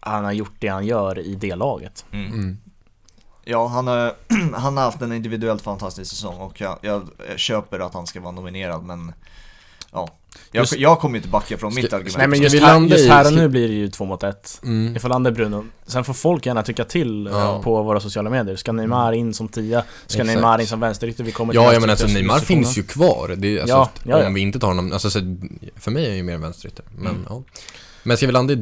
Han har gjort det han gör i det laget. Mm. mm. Ja, han har, han har haft en individuellt fantastisk säsong och jag, jag, jag köper att han ska vara nominerad men Ja, jag, Just- jag kommer inte backa från mitt argument. Nej men just här, just här och nu blir det ju två mot ett. Mm. Ifall han är Bruno. Sen får folk gärna tycka till eh, Ja. på våra sociala medier. Ska Neymar in som tia? Ska Exakt. Neymar in som vänsterytter? Vi kommer till Ja, ja men alltså Neymar finns ju kvar. Det är, alltså, Ja, ja, ja. Om vi inte tar honom, alltså så, för mig är han ju mer vänsterytter. Men Mm. ja. Men ska vi landa i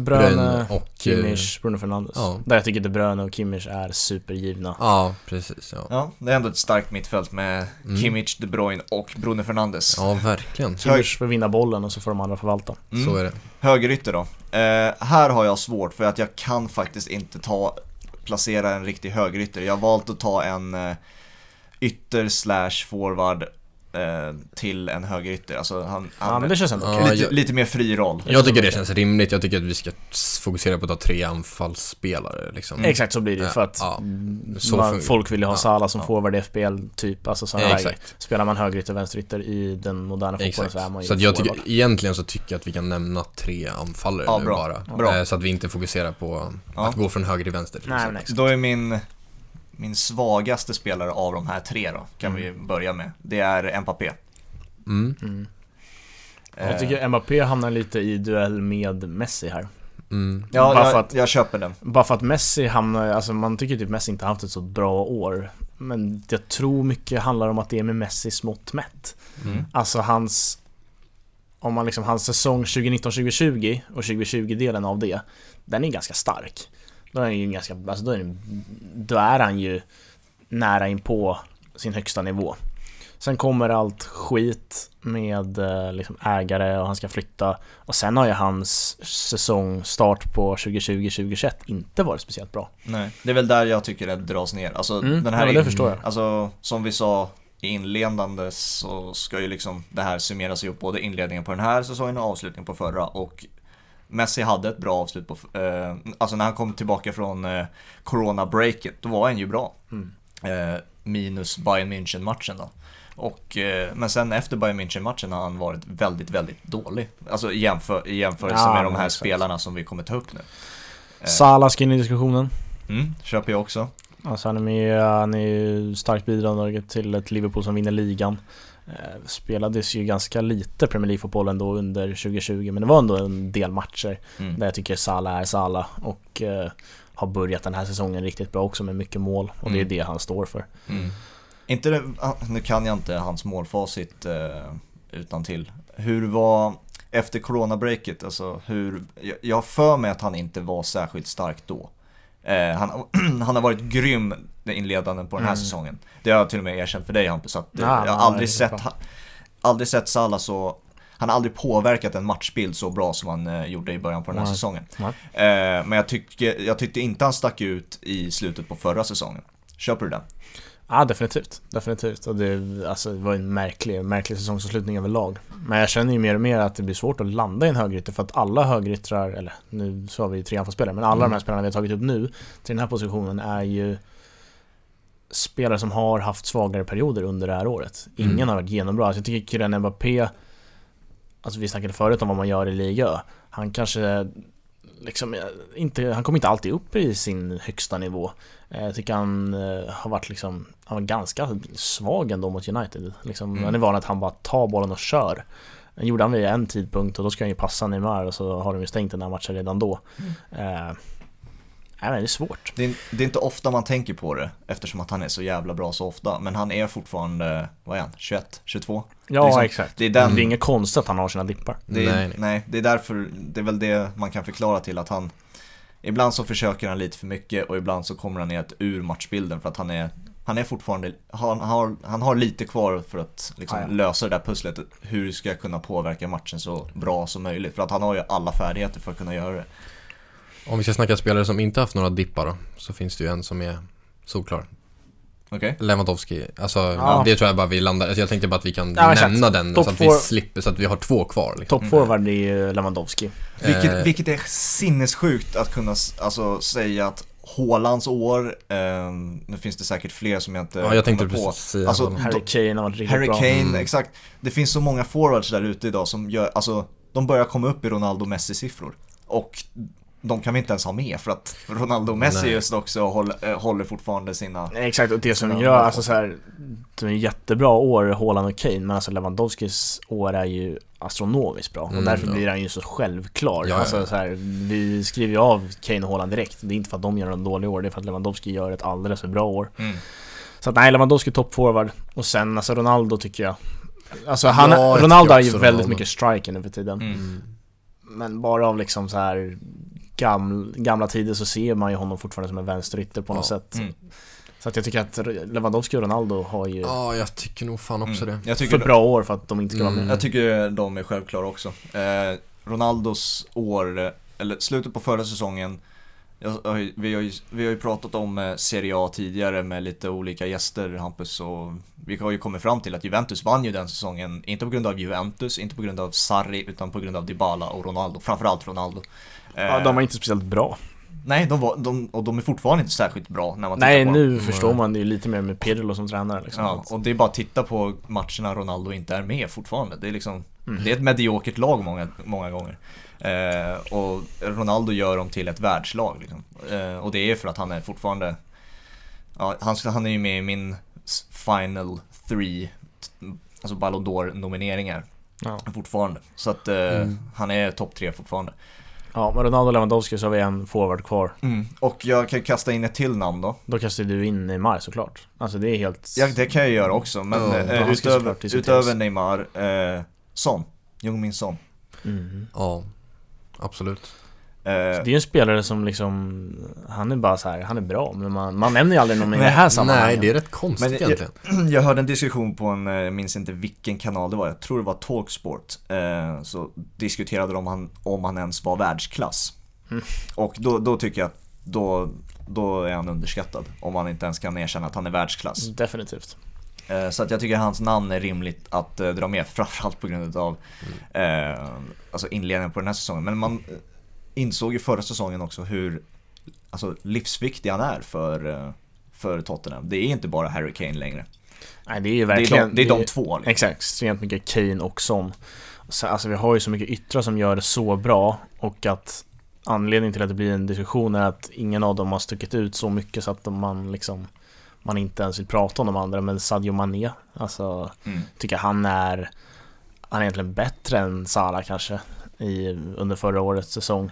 De, Bruyne, Bruyne och, Kimmich, Bruno Fernandes. ja. Där jag tycker De Bruyne och Kimmich är supergivna. Ja, precis. Ja, Ja, det är ändå ett starkt mittfält med Mm. Kimmich, De Bruyne och Bruno Fernandes. ja verkligen. Kimmich får vinna bollen och så får de andra förvalta. Mm. Så är det. Högerytter då. Eh, här har jag svårt för att jag kan faktiskt inte ta, placera en riktig högerytter. Jag har valt att ta en eh, ytter slash forward eh, till en högerytter. Alltså han, Ja han men det känns ändå Ja, lite, jag- lite mer fri roll. Jag tycker det känns rimligt. Jag tycker att vi ska fokusera på att ha tre anfallsspelare liksom. Mm. Exakt så blir det ju Ja, för att ja. Så man, folk vill ju ha ja, Salah som ja. forward i FBL typ, alltså sådana Ja, här exakt. Spelar man högerytter och vänsterytter i den moderna fotbollen Exakt. så är man ju Så att jag tycker, egentligen så tycker jag att vi kan nämna tre anfallare Ja, nu bra. bara. Bra. Eh, Så att vi inte fokuserar på Ja. att gå från höger till vänster Nej, exakt. Då är min, min svagaste spelare av de här tre då, kan Mm. vi börja med. Det är Mbappé. Mm. Mm. Eh, Jag tycker Mbappé hamnar lite i duell med Messi här. Mm. ja, bara jag, för att- jag köper den. Bara för att Messi hamnar, alltså man tycker typ Messi inte haft ett så bra år. Men jag tror mycket handlar om att det är med Messi smått mätt. Mm. Alltså hans Om man liksom, hans säsong 2019-2020 och 2020-delen av det Den är ganska stark Då är han ju ganska, alltså då är, det, då är han ju nära in på sin högsta nivå. Sen kommer allt skit med eh, liksom ägare och han ska flytta. Och sen har ju hans säsongstart på 2020-2021 inte varit speciellt bra. Nej, det är väl där jag tycker det dras ner. Alltså Mm, den ja, här men det förstår jag. Alltså som vi sa i inledande så ska ju liksom det här summeras ihop både inledningen på den här säsongen och avslutningen på förra. Och Messi hade ett bra avslut på, eh, alltså när han kom tillbaka från eh, corona-breaket, då var han ju bra. Mm. Eh, minus Bayern München-matchen då. Och, eh, men sen efter Bayern München-matchen har han varit väldigt, väldigt dålig. Alltså i, jämför, i jämförelse Ja, med de här spelarna som vi kommer ta upp nu. Eh, Salah ska in i diskussionen Mm, köper jag också. Alltså han är med, han är ju starkt bidragande till ett Liverpool som vinner ligan Spelades ju ganska lite Premier League-fotboll ändå under 2020 men det var ändå en del matcher Mm. där jag tycker Salah är Salah och eh, har börjat den här säsongen riktigt bra också med mycket mål och det är Mm. det han står för. Mm. Inte det, ah, nu kan jag inte hans målfacit eh, utan till. Hur var, efter coronabreaket, alltså hur, jag, jag har för mig att han inte var särskilt stark då. Eh, han, han har varit grym inledande på den här Mm. säsongen. Det har jag till och med erkänt för dig Hampus, att Ja, jag har aldrig sett, ha- aldrig sett Salah så, han har aldrig påverkat en matchbild så bra som han eh, gjorde i början på den här Nej. säsongen. Nej. Eh, men jag, tycker, jag tyckte inte han stack ut i slutet på förra säsongen. Köper du den? Ja definitivt, definitivt. Och det, alltså, det var en märklig, märklig säsongsavslutning överlag. Men jag känner ju mer och mer att det blir svårt att landa i en högerytter för att alla högeryttrar, eller nu så har vi tre anfallsspelare, men alla Mm. de här spelarna vi har tagit upp nu till den här positionen är ju spelare som har haft svagare perioder under det här året. Ingen Mm. har varit genombra. Alltså, jag tycker Kylian Mbappé, alltså vi snackade förut om vad man gör i Liga. Han kanske liksom inte, han kommer inte alltid upp i sin högsta nivå. Eh, Jag tycker han eh, har varit liksom, han var ganska svag ändå mot United. Liksom, Mm. Han är van att han bara tar bollen och kör. Det gjorde han vid en tidpunkt och då ska han ju passa Neymar och så har de ju stängt den här matchen redan då. Eh, nej, men det är svårt. Det är, det är inte ofta man tänker på det eftersom att han är så jävla bra så ofta. Men han är fortfarande, vad är han, 21, 22? Ja, liksom- exakt. Det är den, Det är inget konstigt att han har sina dippar. det är, Nej, nej, nej. det är därför, det är väl det man kan förklara till att han Ibland så försöker han lite för mycket och ibland så kommer han ner ur matchbilden för att han är han är fortfarande, han har, han har lite kvar för att liksom ja. lösa det där pusslet Hur ska jag kunna påverka matchen så bra som möjligt? För att han har ju alla färdigheter för att kunna göra det Om vi ska snacka spelare som inte haft några dippar då, så finns det ju en som är solklar. Okej? Lewandowski, alltså Ja. det tror jag bara vi landar, alltså jag tänkte bara att vi kan Ja, nämna den Top så att vi four. slipper, så att vi har två kvar liksom. Top forward är ju Lewandowski. Vilket, Eh. vilket är sinnessjukt att kunna alltså, säga att Haalands år, ehm, nu finns det säkert fler som jag inte Ja, jag tänkte på. precis Alltså. Harry Kane har riktigt Harry bra. Kane, Mm. exakt. Det finns så många forwards där ute idag som gör, alltså de börjar komma upp i Ronaldo Messi-siffror. Och de kan vi inte ens ha med för att Ronaldo och Messi Nej. just också håller, eh, håller fortfarande sina... Exakt, och det som gör, alltså så här, det är jättebra år, Haaland och Kane, men alltså Lewandowskis år är ju astronomiskt bra. Och Mm, därför ja. blir han ju så självklar. Ja, ja, alltså, ja. Så här, vi skriver ju av Kane och Haaland direkt. Det är inte för att de gör en dålig år, det är för att Lewandowski gör ett alldeles för bra år. Mm. Så att nej, Lewandowski topp forward. Och sen alltså Ronaldo tycker jag Alltså han, Ronaldo är ju väldigt Ronaldo. mycket striker nu för tiden. Mm. Men bara av liksom så här gamla, gamla tider så ser man ju honom fortfarande som en vänsterytter på något Ja. sätt. Mm. Så att jag tycker att Lewandowski och Ronaldo har ju Ja, jag tycker nog fan också Mm. det. För bra år för att de inte ska vara med. Mm. Jag tycker de är självklara också. Eh, Ronaldos år, eller slutet på förra säsongen, jag, vi, har ju, vi har ju pratat om eh, Serie A tidigare med lite olika gäster, Hampus, och vi har ju kommit fram till att Juventus vann ju den säsongen, inte på grund av Juventus, inte på grund av Sarri, utan på grund av Dybala och Ronaldo, framförallt Ronaldo. Ja, de var inte speciellt bra. Nej, de var, de, och de är fortfarande inte särskilt bra när man Nej, tittar på dem. nu förstår man det ju lite mer med Pirlo som tränare liksom. Ja, och det är bara att titta på matcherna Ronaldo inte är med fortfarande. Det är liksom, Mm. det är ett mediokert lag många, många gånger. Eh, och Ronaldo gör dem till ett världslag liksom. eh, Och det är för att han är fortfarande, ja, han, han är ju med i min final three, alltså Ballon d'Or nomineringar Ja. fortfarande. Så att eh, Mm. han är topp tre fortfarande. Ja, med Ronaldo och Lewandowski så har vi en forward kvar. Och jag kan kasta in ett till namn då. Då kastar du in Neymar såklart. Alltså det är helt... Ja, det kan jag göra också, men Ja, eh, utöver, utöver Neymar, eh, Son, Jungmin Son. Mhm. Ja, absolut. Eh, Det är ju en spelare som liksom, han är bara så här, han är bra, men man, man nämner ju aldrig någon i det här sammanhanget. Nej, det är rätt konstigt Men jag- egentligen. jag hörde en diskussion på en, eh, jag minns inte vilken kanal det var, jag tror det var Talksport. Eh, så diskuterade de om han, om han ens var världsklass. Mm. Och då, då tycker jag att då, då är han underskattad. Om man inte ens kan erkänna att han är världsklass. Definitivt. Eh, så att jag tycker hans namn är rimligt att eh, dra med, framförallt på grund av eh, alltså inledningen på den här säsongen. Men man eh, insåg ju förra säsongen också hur alltså, livsviktig han är för, eh, för Tottenham. Det är inte bara Harry Kane längre. Nej, det är ju Det är verkligen... de, det är de två. Liksom. Exakt, extremt mycket Kane och Son. Så, alltså vi har ju så mycket yttrar som gör det så bra och att anledningen till att det blir en diskussion är att ingen av dem har stuckit ut så mycket så att man liksom man inte ens vill prata om de andra, men Sadio Mané, alltså Mm. tycker han är han är egentligen bättre än Salah kanske i, under förra årets säsong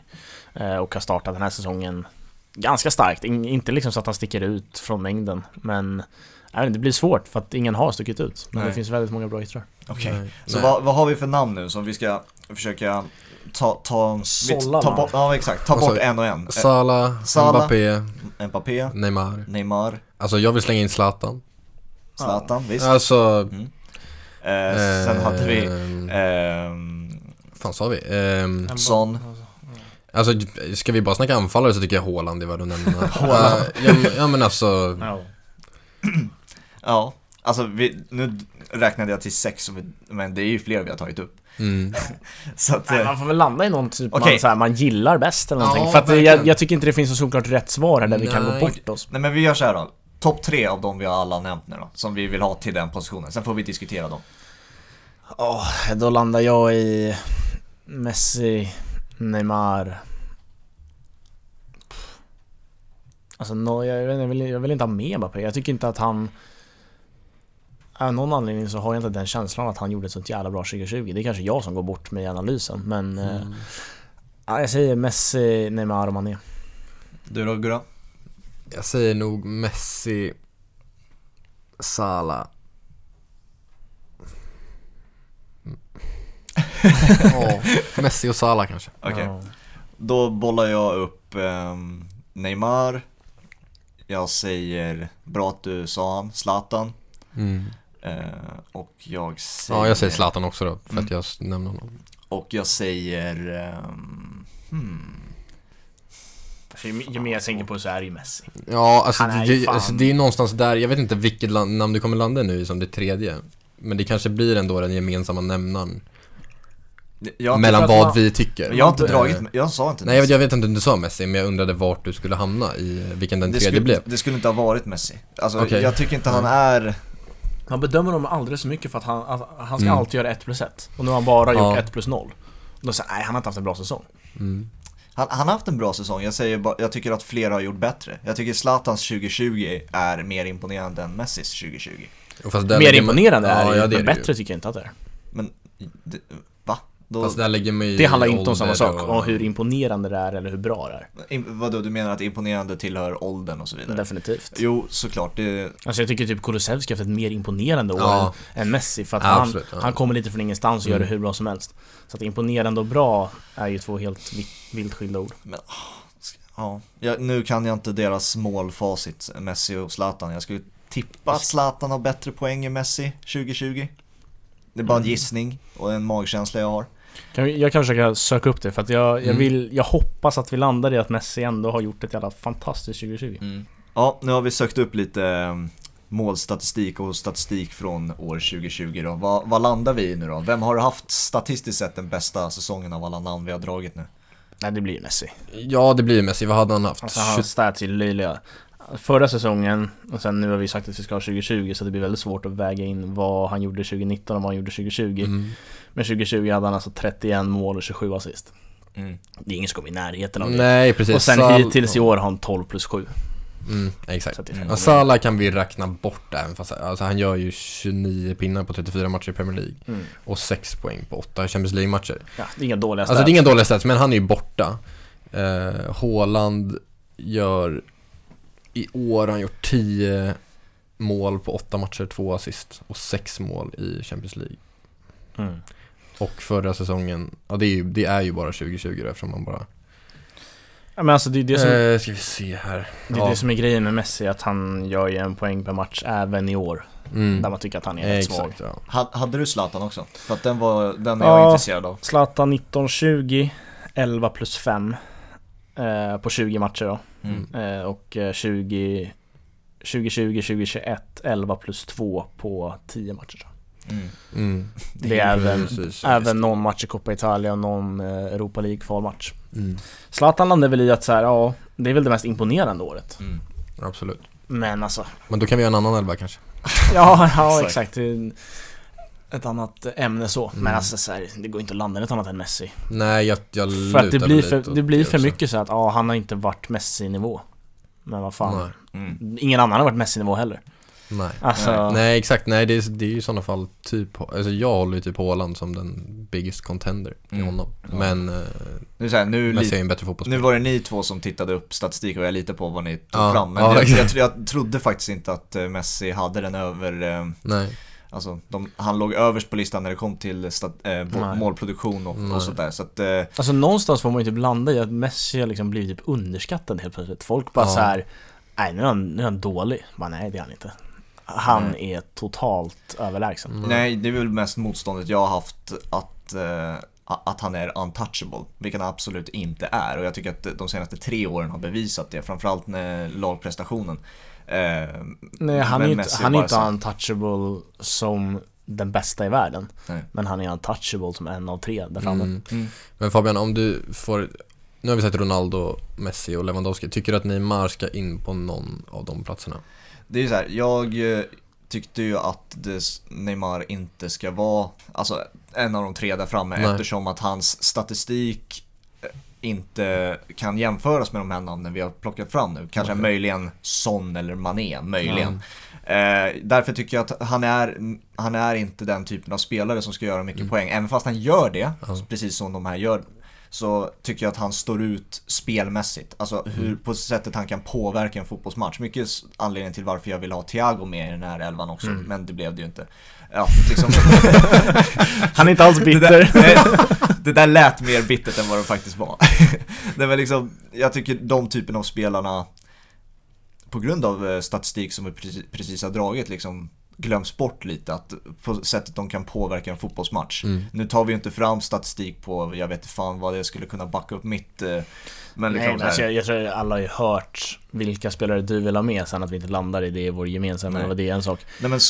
eh, och har startat den här säsongen ganska starkt. In, inte liksom så att han sticker ut från mängden, men inte, det blir svårt för att ingen har stuckit ut. Men Nej. det finns väldigt många bra yttrar. Okej, Nej. så vad, vad har vi för namn nu som vi ska försöka ta, ta, Sålla ta bort, ja exakt, ta bort en och en. Eh, Salah, Salah. Mbappé, Mbappé, Neymar. Neymar, Alltså jag vill slänga in Zlatan. Zlatan, visst. Alltså... Eh, sen hade vi Vad fan sa vi? Ehm, Son. alltså ska vi bara snacka anfallare så tycker jag Haaland är värd att nämna. Ja, men- ja men alltså, Ja. Ja, alltså vi, nu räknade jag till sex, men det är ju fler vi har tagit upp. mm. Så att, Nej, eh, man får väl landa i någon typ Okej. man, så här, man gillar bäst eller någonting. Ja, För att det- jag, jag tycker inte det finns så såklart rätt svar här där vi kan gå Nej. bort oss. nej men vi gör så här då. Topp tre av de vi har alla nämnt nu då, som vi vill ha till den positionen. Sen får vi diskutera dem. Åh, då landar jag i Messi, Neymar. Alltså, no, jag, jag, vill, jag vill inte ha med Mbappé. Jag tycker inte att han... Av någon anledning så har jag inte den känslan att han gjorde ett sånt jävla bra 2020. Det är kanske jag som går bort i analysen, men... eh, ja, jag säger Messi, Neymar och Mané. Du då Gurra? Jag säger nog Messi, Salah. Ja, Messi och Salah kanske. Okej. Ja. Då bollar jag upp ehm, Neymar. Jag säger, bra att du sa han, Zlatan. Mm. Eh, och jag säger... Ja, jag säger Zlatan också då, för Mm. att jag nämnde honom. Och jag säger... ehm, hmm. För ju, mer jag tänker på så är det ju Messi. Ja, alltså, är ju det, alltså det är någonstans där, jag vet inte vilket land, namn du kommer landa i nu som det tredje. Men det kanske blir ändå den gemensamma nämnaren mellan vad man- vi tycker. jag har inte dragit, jag sa inte Nej, jag vet, Messi. jag vet inte om du sa Messi, men jag undrade vart du skulle hamna i vilken den det tredje skulle, blev. det skulle inte ha varit Messi. Alltså Okej. jag tycker inte han är... Man bedömer honom alldeles för mycket för att han, han ska Mm. alltid göra 1 plus 1. Och nu har han bara Ja. gjort 1 plus 0. Då säger nej han har inte haft en bra säsong. Mm. Han, han har haft en bra säsong, jag säger bara, jag tycker att flera har gjort bättre. Jag tycker Zlatans 2020 är mer imponerande än Messis 2020. Och fast där Mer lägger man- imponerande är ja, det ju, ja, det men är det ju. bättre tycker jag inte att det är. Men, det? Då, Fast där lägger man ju Det handlar inte om samma sak, och- och hur imponerande det är eller hur bra det är. im, vadå, du menar att imponerande tillhör åldern och så vidare? Definitivt. Jo, såklart. Det, Alltså jag tycker typ Kulusevski har haft ett mer imponerande år Ja. än Messi för att Ja, han, absolut, ja. han kommer lite från ingenstans och gör Mm. det hur bra som helst. Så att imponerande och bra är ju två helt vi- vilt skilda ord. ja. Jag, nu kan jag inte deras målfacit, Messi och Zlatan. Jag skulle tippa att Zlatan har bättre poäng än Messi 2020. Det är bara en Mm. gissning och en magkänsla jag har. Jag kan försöka söka upp det för att jag, jag Mm. vill, jag hoppas att vi landar i att Messi ändå har gjort ett jävla fantastiskt 2020. Ja, nu har vi sökt upp lite eh, målstatistik och statistik från år 2020 då. Vad, vad landar vi i nu då? Vem har haft statistiskt sett den bästa säsongen av alla namn vi har dragit nu? Nej det blir ju Messi. Ja, det blir ju Messi. Vad hade han haft? Alltså hans stats är löjliga. Förra säsongen, och sen nu har vi sagt att vi ska ha 2020 så det blir väldigt svårt att väga in vad han gjorde 2019 och vad han gjorde 2020. Mm. Men 2020 hade han alltså 31 mål och 27 assist. Mm. Det är ingen som kommer i närheten av det. Nej, precis. Och sen Sal- hittills i år har han 12 plus 7. Mm, exakt. Mm. Ja, Salah kan vi räkna bort även fast alltså, han gör ju 29 pinnar på 34 matcher i Premier League mm. och 6 poäng på 8 Champions League-matcher. ja, det är inga dåliga Alltså det är inga dåliga stats, men han är ju borta. Eh, Haaland gör, i år har han gjort 10 mål på 8 matcher, 2 assist och 6 mål i Champions League. Mm. Och förra säsongen, ja det är ju, det är ju bara 2020 då, eftersom man bara... Ja, men alltså det är det som, eh, ska vi se här. det, är ja. det som är grejen med Messi, att han gör ju en poäng per match även i år. Mm. Där man tycker att han är rätt svag. Ja. Ha- Hade du Zlatan också? För att den var, den är Ja. jag intresserad av. Zlatan 19-20, 11 plus 5 eh, på 20 matcher då. Mm. Eh, och eh, 20 2020-2021, 11 plus 2 på 10 matcher. jag. Mm. Mm. Det är även, Precis, även någon match i Coppa Italia och någon eh, Europa League kvalmatch. Mm. Zlatan landar väl i att så här, ja, det är väl det mest imponerande året. Mm. Absolut. Men alltså, Men då kan vi göra en annan elva kanske. ja, ja Exakt. exakt. Ett annat ämne så. Men Mm. alltså så här, det går inte att landa i något annat än Messi. Nej, jag, jag För att det blir för, det blir för också. mycket så att, ja, han har inte varit Messi-nivå. Men vad fan. Mm. Ingen annan har varit Messi-nivå heller. Nej. Alltså, Nej exakt, nej det är, det är ju i sådana fall typ, alltså jag håller ju typ Haaland som den biggest contender i Mm. honom. Ja. Men eh, Nu, så här, nu, Messi är en bättre nu fotbollsspelare. var det ni två som tittade upp statistik och jag litar på vad ni tog Ja, fram. Men ja, jag, jag, jag trodde faktiskt inte att eh, Messi hade den över, eh, Nej. Alltså de, han låg överst på listan när det kom till stat, eh, målproduktion och, och sådär. Så att, eh, alltså någonstans får man ju typ landa i att Messi har liksom blivit typ underskattad helt plötsligt. Folk bara Ja. så här, nej nu är, han, nu är han dålig. Bara, nej det är han inte. Han är totalt överlägsen. Mm. nej, det är väl mest motståndet jag har haft att eh, att han är untouchable, vilket han absolut inte är. Och jag tycker att de senaste tre åren har bevisat det, framförallt med lagprestationen. Eh, Nej, han är ju inte, han är bara inte så- untouchable som den bästa i världen. Nej. Men han är untouchable som en av tre där framme. Mm. Mm. Men Fabian, om du får, nu har vi sett Ronaldo, Messi och Lewandowski. Tycker du att Neymar ska in på någon av de platserna? Det är ju så här, jag eh, tyckte ju att Neymar inte ska vara alltså, en av de tre där framme Nej. eftersom att hans statistik inte kan jämföras med de här namnen vi har plockat fram nu. Kanske Nej. möjligen Son eller Mané, möjligen. Eh, därför tycker jag att han är, han är inte den typen av spelare som ska göra mycket Mm. poäng. Även fast han gör det, Ja. precis som de här gör, så tycker jag att han står ut spelmässigt. Alltså hur, Mm. på sättet han kan påverka en fotbollsmatch. Mycket anledningen till varför jag vill ha Thiago med i den här elvan också, Mm. men det blev det ju inte. Ja, liksom. Han är inte alls det, bitter. där, nej, det där lät mer bittert än vad det faktiskt var. det var liksom, jag tycker de typen av spelarna, på grund av eh, statistik som vi precis, precis har dragit, liksom glöms bort lite att på sättet de kan påverka en fotbollsmatch. Mm. Nu tar vi ju inte fram statistik på, jag vet inte fan vad det skulle kunna backa upp mitt, eh, men Nej, liksom men så alltså, jag, jag tror alla har ju hört vilka spelare du vill ha med sen att vi inte landar i det i vår gemensamma, Nej. det är en sak. nej men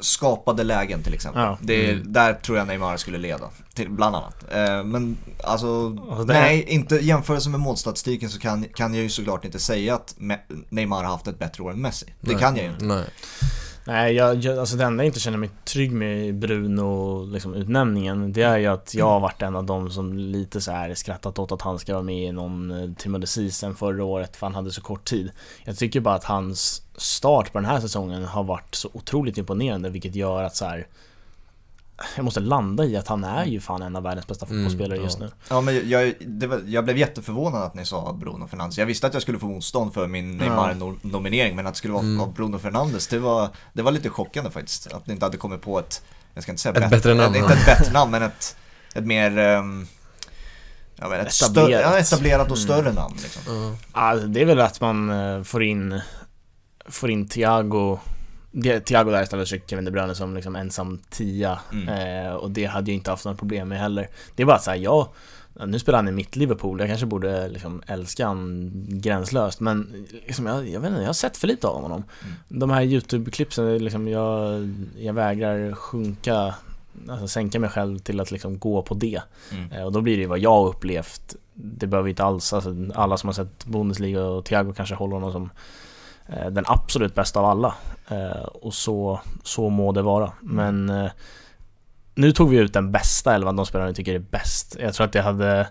skapade lägen till exempel. Ja. Det är, Mm. Där tror jag Neymar skulle leda, till, bland annat. Eh, men alltså, Alltså, nej, inte jämförelse med målstatistiken så kan, kan jag ju såklart inte säga att Neymar har haft ett bättre år än Messi. Det Nej. kan jag ju inte. Nej. Nej, jag, jag, alltså det enda jag inte känner mig trygg med i Bruno, liksom utnämningen, det är ju att jag har varit en av dem som lite så här skrattat åt att han ska vara med i någon eh, Timothy Season förra året, för han hade så kort tid. Jag tycker bara att hans start på den här säsongen har varit så otroligt imponerande, vilket gör att så här jag måste landa i att han är ju fan en av världens bästa Mm, fotbollsspelare ja. just nu. Ja men jag, det var, jag blev jätteförvånad att ni sa Bruno Fernandes. Jag visste att jag skulle få motstånd för min Ja. Neymar-nominering men att det skulle vara Mm. Bruno Fernandes, det var, det var lite chockande faktiskt. Att ni inte hade kommit på ett, jag ska inte säga Ett bättre namn. Ett, inte ett bättre namn men ett, ett mer um, jag vet, ett Etablerat. Större, ja, etablerat och Mm. större namn liksom. Ja. Ja, det är väl att man eh, får in Får in Thiago Thiago där istället för Kevin De Bruyne som liksom ensam tia Mm. eh, Och det hade jag inte haft några problem med heller Det är bara såhär, ja Nu spelar han i mitt Liverpool, jag kanske borde liksom älska han gränslöst Men liksom, jag, jag vet inte, jag har sett för lite av honom Mm. De här YouTube-klippsen, liksom, jag, jag vägrar sjunka Alltså sänka mig själv till att liksom gå på det Mm. Eh, Och då blir det ju vad jag har upplevt Det behöver inte alls, alltså, alla som har sett Bundesliga och Thiago kanske håller honom som den absolut bästa av alla eh, Och så, så må det vara Men eh, Nu tog vi ut den bästa elvan, de spelarna vi tycker är bäst Jag tror att det hade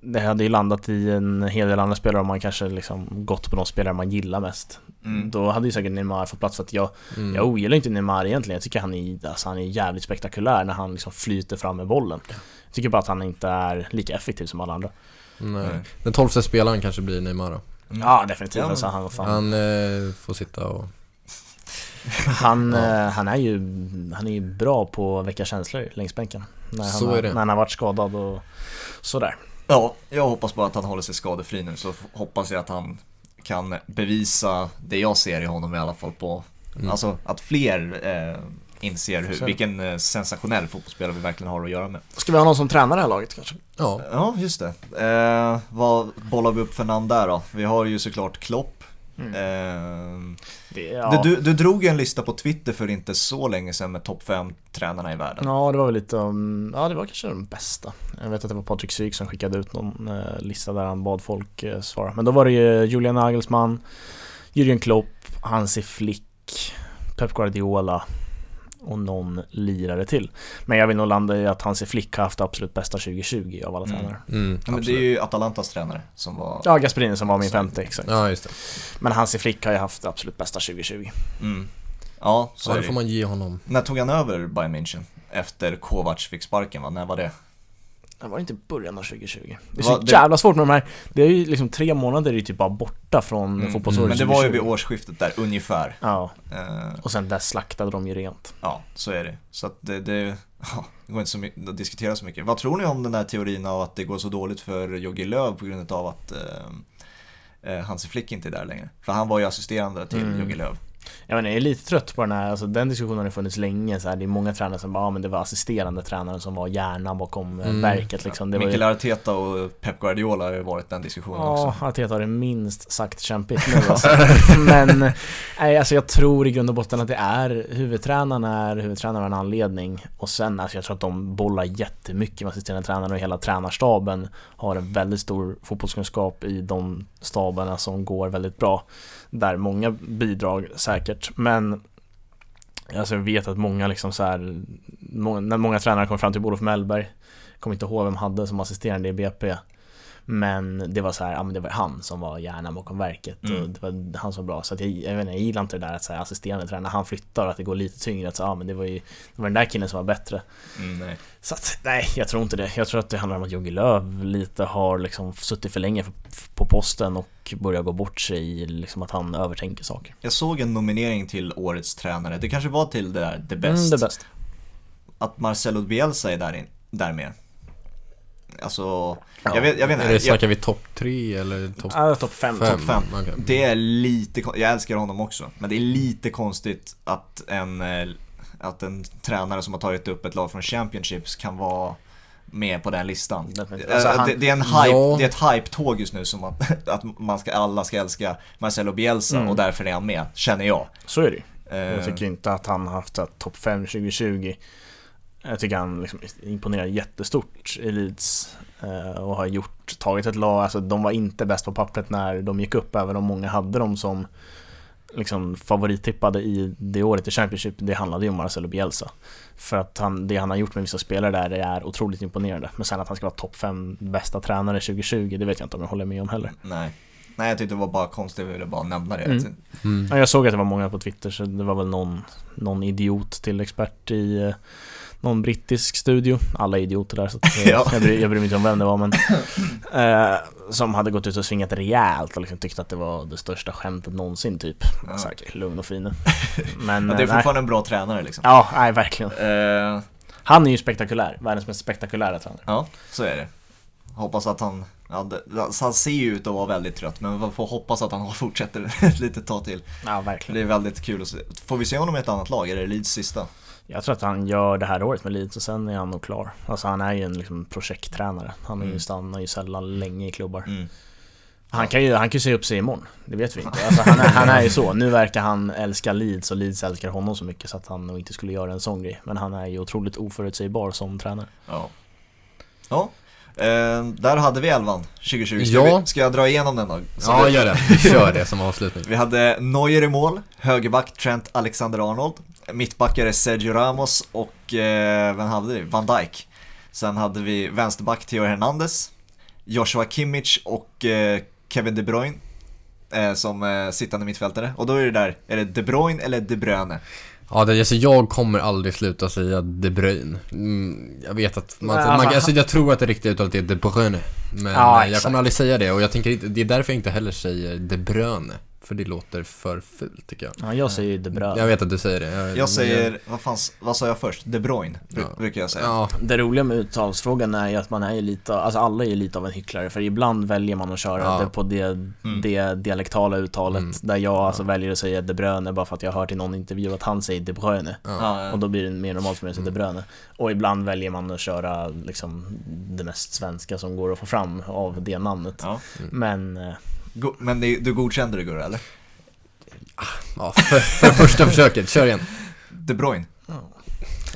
Det hade ju landat i en hel del andra spelare om man kanske liksom gått på de spelare man gillar mest Mm. Då hade ju säkert Neymar fått plats för att jag Mm. jag ogillar inte Neymar egentligen, jag tycker han är, alltså han är jävligt spektakulär när han liksom flyter fram med bollen Jag tycker bara att han inte är lika effektiv som alla andra Nej. Nej. Den tolfte spelaren kanske blir Neymar då. Mm. Ja definitivt, Ja, alltså, han, fan, Han eh, får sitta och... han, Ja. eh, han är ju han är ju bra på att väcka känslor längs bänken när han, Så har, är det. när han har varit skadad och sådär Ja, jag hoppas bara att han håller sig skadefri nu så hoppas jag att han kan bevisa det jag ser i honom i alla fall på, Mm. alltså att fler eh, inser hur, vilken eh, sensationell fotbollsspelare vi verkligen har att göra med. Ska vi ha någon som tränar det här laget kanske? Ja. Ja, just det. Eh, vad bollar vi upp för namn där då? Vi har ju såklart Klopp. Mm. Eh, Det, ja. du, du, drog en lista på Twitter för inte så länge sedan med topp 5 tränarna i världen. Ja, det var väl lite om, ja det var kanske den bästa. Jag vet att det var Patrik Syk som skickade ut någon eh, lista där han bad folk eh, svara. Men då var det ju Julian Nagelsmann, Jürgen Klopp, Hansi Flick, Pep Guardiola och någon lirare till. Men jag vill nog landa i att Hansi Flick har haft absolut bästa 2020 av alla Mm. tränare. Mm, Ja, men det är ju Atalantas tränare som var... Ja, Gasperini som var min femte, exakt. Ja, just det. Men Hansi Flick har ju haft absolut bästa 2020. Mm. Ja, så är det får man ge honom. När tog han över Bayern München? Efter Kovac fick sparken va? När var det? Det var inte början av 2020. Det är Va, så det- jävla svårt med de här, det är ju liksom tre månader är typ bara borta från Mm, fotbollsåret Men det var ju 2020. vid årsskiftet där, ungefär. Ja, Eh, och sen där slaktade de ju rent. ja, så är det. Så att det, det, ja, det går inte så mycket, att diskutera så mycket. Vad tror ni om den där teorin av att det går så dåligt för Jogi Löw på grund av att eh, Hansi Flick inte är där längre? För han var ju assisterande till Mm. Jogi Löw. Jag, menar, jag är lite trött på den här, alltså den diskussionen har funnits länge så här, Det är många tränare som bara, ja men det var assisterande tränaren som var hjärnan bakom eh, Mm. verket liksom. Det var Mikael ju, Arteta och Pep Guardiola har ju varit den diskussionen Ja, också. Arteta har det minst sagt kämpigt nu alltså. Men, nej alltså jag tror i grund och botten att det är huvudtränaren är huvudtränaren av en anledning Och sen, alltså jag tror att de bollar jättemycket med assisterande tränare och hela tränarstaben Har en väldigt stor fotbollskunskap i de staberna som går väldigt bra där många bidrag säkert, men Alltså jag vet att många liksom så här, må, när många tränare kom fram till Olof Mellberg Kommer inte ihåg vem hade som assisterande i BP men det var så här, ja men det var han som var hjärnan bakom verket Mm. och det var han som var bra Så att jag, jag vet inte, jag gillar inte det där att så här, assisterande tränare, han flyttar och att det går lite tyngre att så, ja men det var ju Det var den där killen som var bättre Mm, nej. Så att, nej jag tror inte det Jag tror att det handlar om att Jogi Löw lite har liksom suttit för länge på posten och börjar gå bort sig i liksom att han övertänker saker Jag såg en nominering till årets tränare, det kanske var till det där The Best. Mm, är bäst Att Marcelo Bielsa är där, in, där med. Alltså, Ja. jag vet, jag vet Är inte. det, Jag, snackar vi topp tre eller topp Ja, topp fem, fem? topp fem. Okej. det är lite, jag älskar honom också, men det är lite konstigt att en, eh, att en tränare som har tagit upp ett lag från Championships kan vara med på den listan. Eh, Alltså, han- det, det är en hype, Ja. det är ett hype-tåg just nu som att, att man ska, alla ska älska Marcelo Bielsa Mm. och därför är han med, känner jag. Så är det Eh, Jag tycker inte att han har haft topp 5 2020 Jag tycker han liksom imponerar jättestort i Leeds eh, Och har gjort, tagit ett lag, alltså de var inte bäst på pappret när de gick upp Även om många hade dem som liksom favorittippade i det året i Championship Det handlade ju om Marcelo Bielsa För att han, det han har gjort med vissa spelare där det är otroligt imponerande Men sen att han ska vara topp 5 bästa tränare 2020 Det vet jag inte om jag håller med om heller Nej. Nej, jag tyckte det var bara konstigt, jag ville bara nämna det. Mm. Mm. Ja, jag såg att det var många på Twitter så det var väl någon, någon idiot till expert i eh, någon brittisk studio, alla idioter där så eh, Ja. jag, bryr, jag bryr mig inte om vem det var men eh, Som hade gått ut och svingat rejält och liksom tyckte att det var det största skämtet någonsin typ Ja. så här, lugn och fin Men Men det är eh, nej. fortfarande en bra tränare liksom. Ja, nej verkligen Eh, Han är ju spektakulär, världens mest spektakulära tränare ja, så är det. Hoppas att han, ja, alltså, han ser ju ut att vara väldigt trött men man får hoppas att han fortsätter ett litet tag till. Ja verkligen det är väldigt kul att se. Får vi se honom i ett annat lag? Är det Leeds sista? Jag tror att han gör det här året med Leeds och sen är han nog klar Alltså han är ju en liksom projekttränare Han är ju Mm. stannar ju sällan länge i klubbar Mm. Han kan ju, han kan säga upp sig imorgon, det vet vi inte. Alltså han, är, han är ju så. Nu verkar han älska Leeds och Leeds älskar honom så mycket så att han nog inte skulle göra en sån grej. Men han är ju otroligt oförutsägbar som tränare. Ja. Ja. Eh, där hade vi elvan 2020. Ska, Ja. vi, ska jag dra igenom den då? Så Ja, det- gör det. Vi kör det som avslutning. Vi hade Neuer i mål, högerback Trent Alexander-Arnold, mittbackare Sergio Ramos och eh, vem hade vi? Van Dijk. Sen hade vi vänsterback Theo Hernandez, Joshua Kimmich och eh, Kevin De Bruyne eh, som eh, sittande mittfältare. Och då är det där, är det De Bruyne eller De Bruyne? Ja, det, alltså jag kommer aldrig sluta säga De Bruyne. Mm, jag vet att man, Nej, man, alltså, alltså, jag tror att det riktiga uttalet är De Bruyne. Men Ja, eh, jag kommer aldrig säga det och jag tänker det är därför jag inte heller säger De Bruyne. För det låter för fult tycker jag. Ja, jag säger ju De Bruyne. Jag vet att du säger det. Jag säger, vad, fanns, vad sa jag först? De Bruyne, bru- Ja. brukar jag säga. Ja, Det roliga med uttalsfrågan är ju att man är ju lite, alltså alla är ju lite av en hycklare för ibland väljer man att köra Ja. det på det, det dialektala uttalet Mm. där jag alltså väljer att säga De Bruyne bara för att jag har hört i någon intervju att han säger De Bruyne och då blir det mer normalt för mig att säga De Bruyne Och ibland väljer man att köra liksom det mest svenska som går att få fram av det namnet Ja. Men eh, Go- Men det, du godkände det Gurra, eller? ja för, för första försöket, kör igen. De Bruyne? Ja.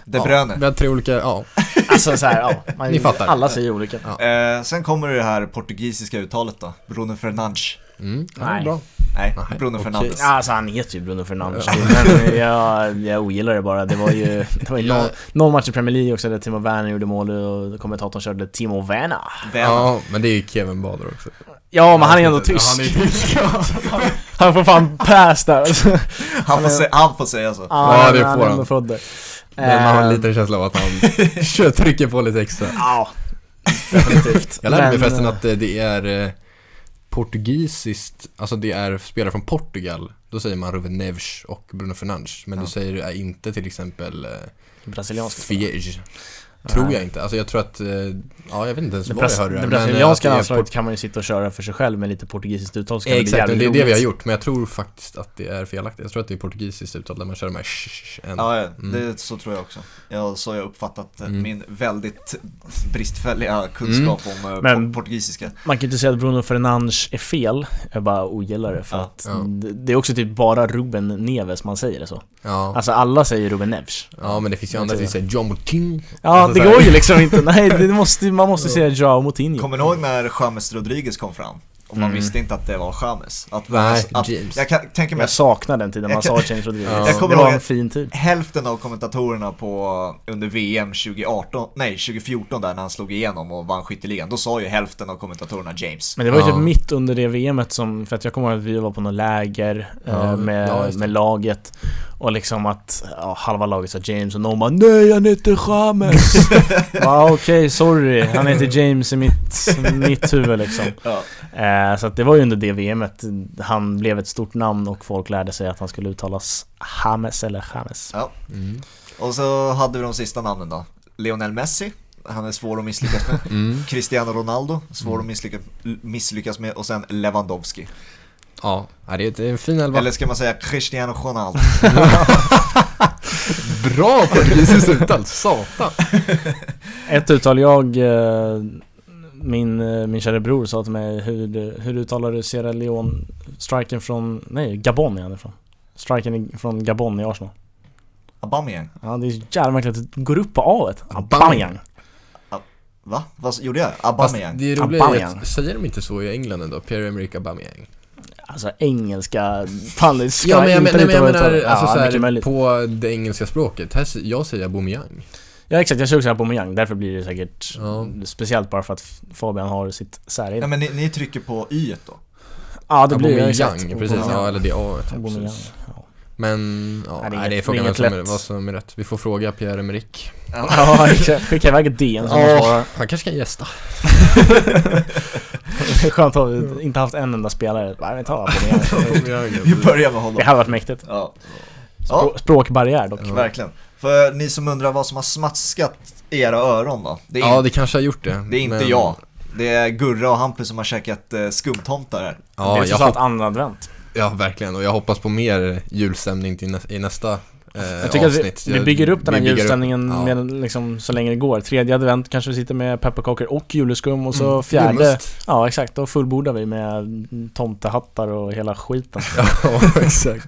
De Ja, Bruyne? vi har tre olika, ja. alltså så här, ja, man, Ni fattar. Alla säger olika Ja. Eh, sen kommer det här portugisiska uttalet då, Bruno Fernandes. Mm, ja, Nej. bra. Nej, Nej, Bruno. Fernandes. Ja, alltså han heter ju Bruno Fernandes men jag, jag ogillar det bara. Det var ju, det var ju Ja. någon, någon match i Premier League också där Timo Werner gjorde mål och kommentatorn körde Timo Werner. Ja, men det är ju Kevin Bader också. Ja, men han är ändå Ja, tysk. han är tysk. Han får fan pass där alltså. Han får, se, han får säga så. Ja, det han får han. där. Men man har en Eh, liten känsla av att han kör, trycker på lite extra. Ja, definitivt. Jag lärde mig förresten eh, att eh, det är eh, portugisiskt, alltså det är spelare från Portugal. Då säger man Ruben Neves och Bruno Fernandes. Men Ja. du säger är inte till exempel eh, Brasilianska Fiege. Tror Nej. jag inte. Alltså jag tror att, eh, ja jag vet inte ens Det, var jag hörde det eh, brasilianska att det är landslaget kan man ju sitta och köra för sig själv med lite portugisiskt uttal så kan det bli Exakt, och jävligt det är det vi har gjort. Men jag tror faktiskt att det är felaktigt. Jag tror att det är portugisiskt uttal där man kör de här sh- sh- en. Ja, Mm. det, så tror jag också. Ja, så har jag uppfattat eh, Mm. min väldigt bristfälliga kunskap om eh, Men- por- portugisiska. Man kan ju inte säga att Bruno Fernandes är fel, jag bara ogillar det för Ja, att ja. det- det är också typ bara Ruben Neves man säger det så. Ja. Alltså alla säger Ruben Neves. ja, men det finns ju andra som säger John Moutinho. Ja, Alltså det går ju liksom inte. Nej, det måste, man måste säga Joao Moutinho. Kommer ni ihåg när James Rodriguez kom fram? Och man Mm. visste inte att det var James. Att, Nej, att, James. Jag kan, tänker mig Jag saknar den tiden man sa James Rodriguez. Ja. Jag det kommer var ihåg en fin tid. hälften av kommentatorerna på under VM 2018, nej 2014 där när han slog igenom och vann skytteligan, då sa ju hälften av kommentatorerna James. Men det var ju Ja. typ mitt under det VMet som, för att jag kommer ihåg att vi var på något läger eh, Ja, med, ja, det. med laget Och liksom att, ja, halva laget sa James och någon bara Nej han heter James! ja okej, sorry, han heter James i mitt, mitt huvud liksom Ja. eh, Så att det var ju under det VMet Han blev ett stort namn och folk lärde sig att han skulle uttalas James eller James Ja. Mm. Och så hade vi de sista namnen då. Lionel Messi, han är svår att misslyckas med. Mm. Cristiano Ronaldo, svår att misslyckas, misslyckas med. Och sen Lewandowski. Ja, det är en fin elva. Eller ska man säga Cristiano Ronaldo? Bra portugisiskt uttal, satan. Ett uttal jag eh, min, eh, min kära bror sa till mig hur, hur uttalar du Sierra Leone Striken från, nej Gabon är han ifrån Striken från Gabon i Arsenal Aubameyang. Ja det är så jävla märkligt att det går upp på A Aubameyang. Va? Vad gjorde jag? Fast Aubameyang? det är roligt, Aubameyang. att- säger de inte så i England ändå? Pierre-Emerick Aubameyang? Alltså engelska, fan det ska Ja men jag, inte men, nej, men jag menar, alltså ja, så här, på det engelska språket. Här, jag säger Aubameyang. Ja exakt, jag såg också här på Aubameyang, därför blir det säkert Ja. Speciellt bara för att Fabian har sitt säregen Nej men ni, ni trycker på y då? Ja det blir det exakt Aubameyang, precis. Ja, eller det A. Precis. ja. Men ja, Nej, det är nej, inget- det är frågan det är som vad som är rätt. Vi får fråga Pierre-Emerick. Ja, exakt. Skicka iväg ett DM som Ja. Han kanske kan gästa. Skönt att vi inte haft en enda spelare. Nej, vi tar på Vi börjar med honom. Det hade varit mäktigt. Ja. Ja, Språ- Språkbarriär dock. verkligen. För ni som undrar vad som har smatskat i era öron då? Det är, Ja, in- det kanske har gjort det. det är inte men- jag. Det är Gurra och Hampus som har käkat eh, skumtomtar här. det Ja, är jag hopp- andra advent. ja, verkligen. Och jag hoppas på mer julstämning till nä i nästa eh, Jag tycker avsnitt. att vi, vi bygger upp den här bygger upp- julstämningen ja. med, liksom, så länge det går. Tredje advent kanske vi sitter med pepparkakor och juleskum och så Mm, fjärde, julmust. ja exakt, då fullbordar vi med tomtehattar och hela skiten. Ja, exakt.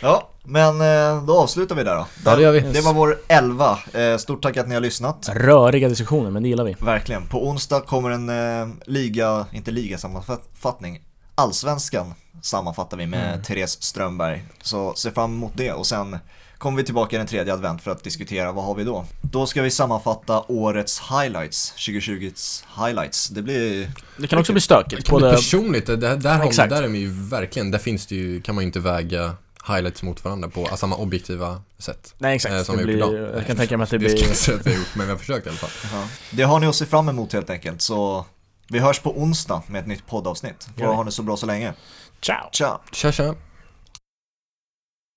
Ja, men eh, då avslutar vi där då. Ja, det gör vi. Det var vår 11. Eh, Stort tack att ni har lyssnat. Röriga diskussioner, men det gillar vi. Verkligen. På onsdag kommer en eh, liga, inte ligasammanfattning, allsvenskan sammanfattar vi med Mm. Therese Strömberg. Så se fram emot det och sen kommer vi tillbaka den tredje advent för att diskutera vad har vi då. Då ska vi sammanfatta årets highlights, 2020s highlights. Det blir, Det kan också bli stökigt. Kan bli personligt, det, där, där, har, där är man ju verkligen, där finns det ju, kan man ju inte väga highlights mot varandra på samma objektiva sätt. nej eh, exakt, som det blir, idag. jag kan tänka mig att det Det ska jag blir... inte säga att vi har gjort, men vi har försökt i alla fall. det har ni att se fram emot helt enkelt. Så vi hörs på onsdag med ett nytt poddavsnitt. Får ha det så bra så länge. Ciao! Ciao! Tja tja!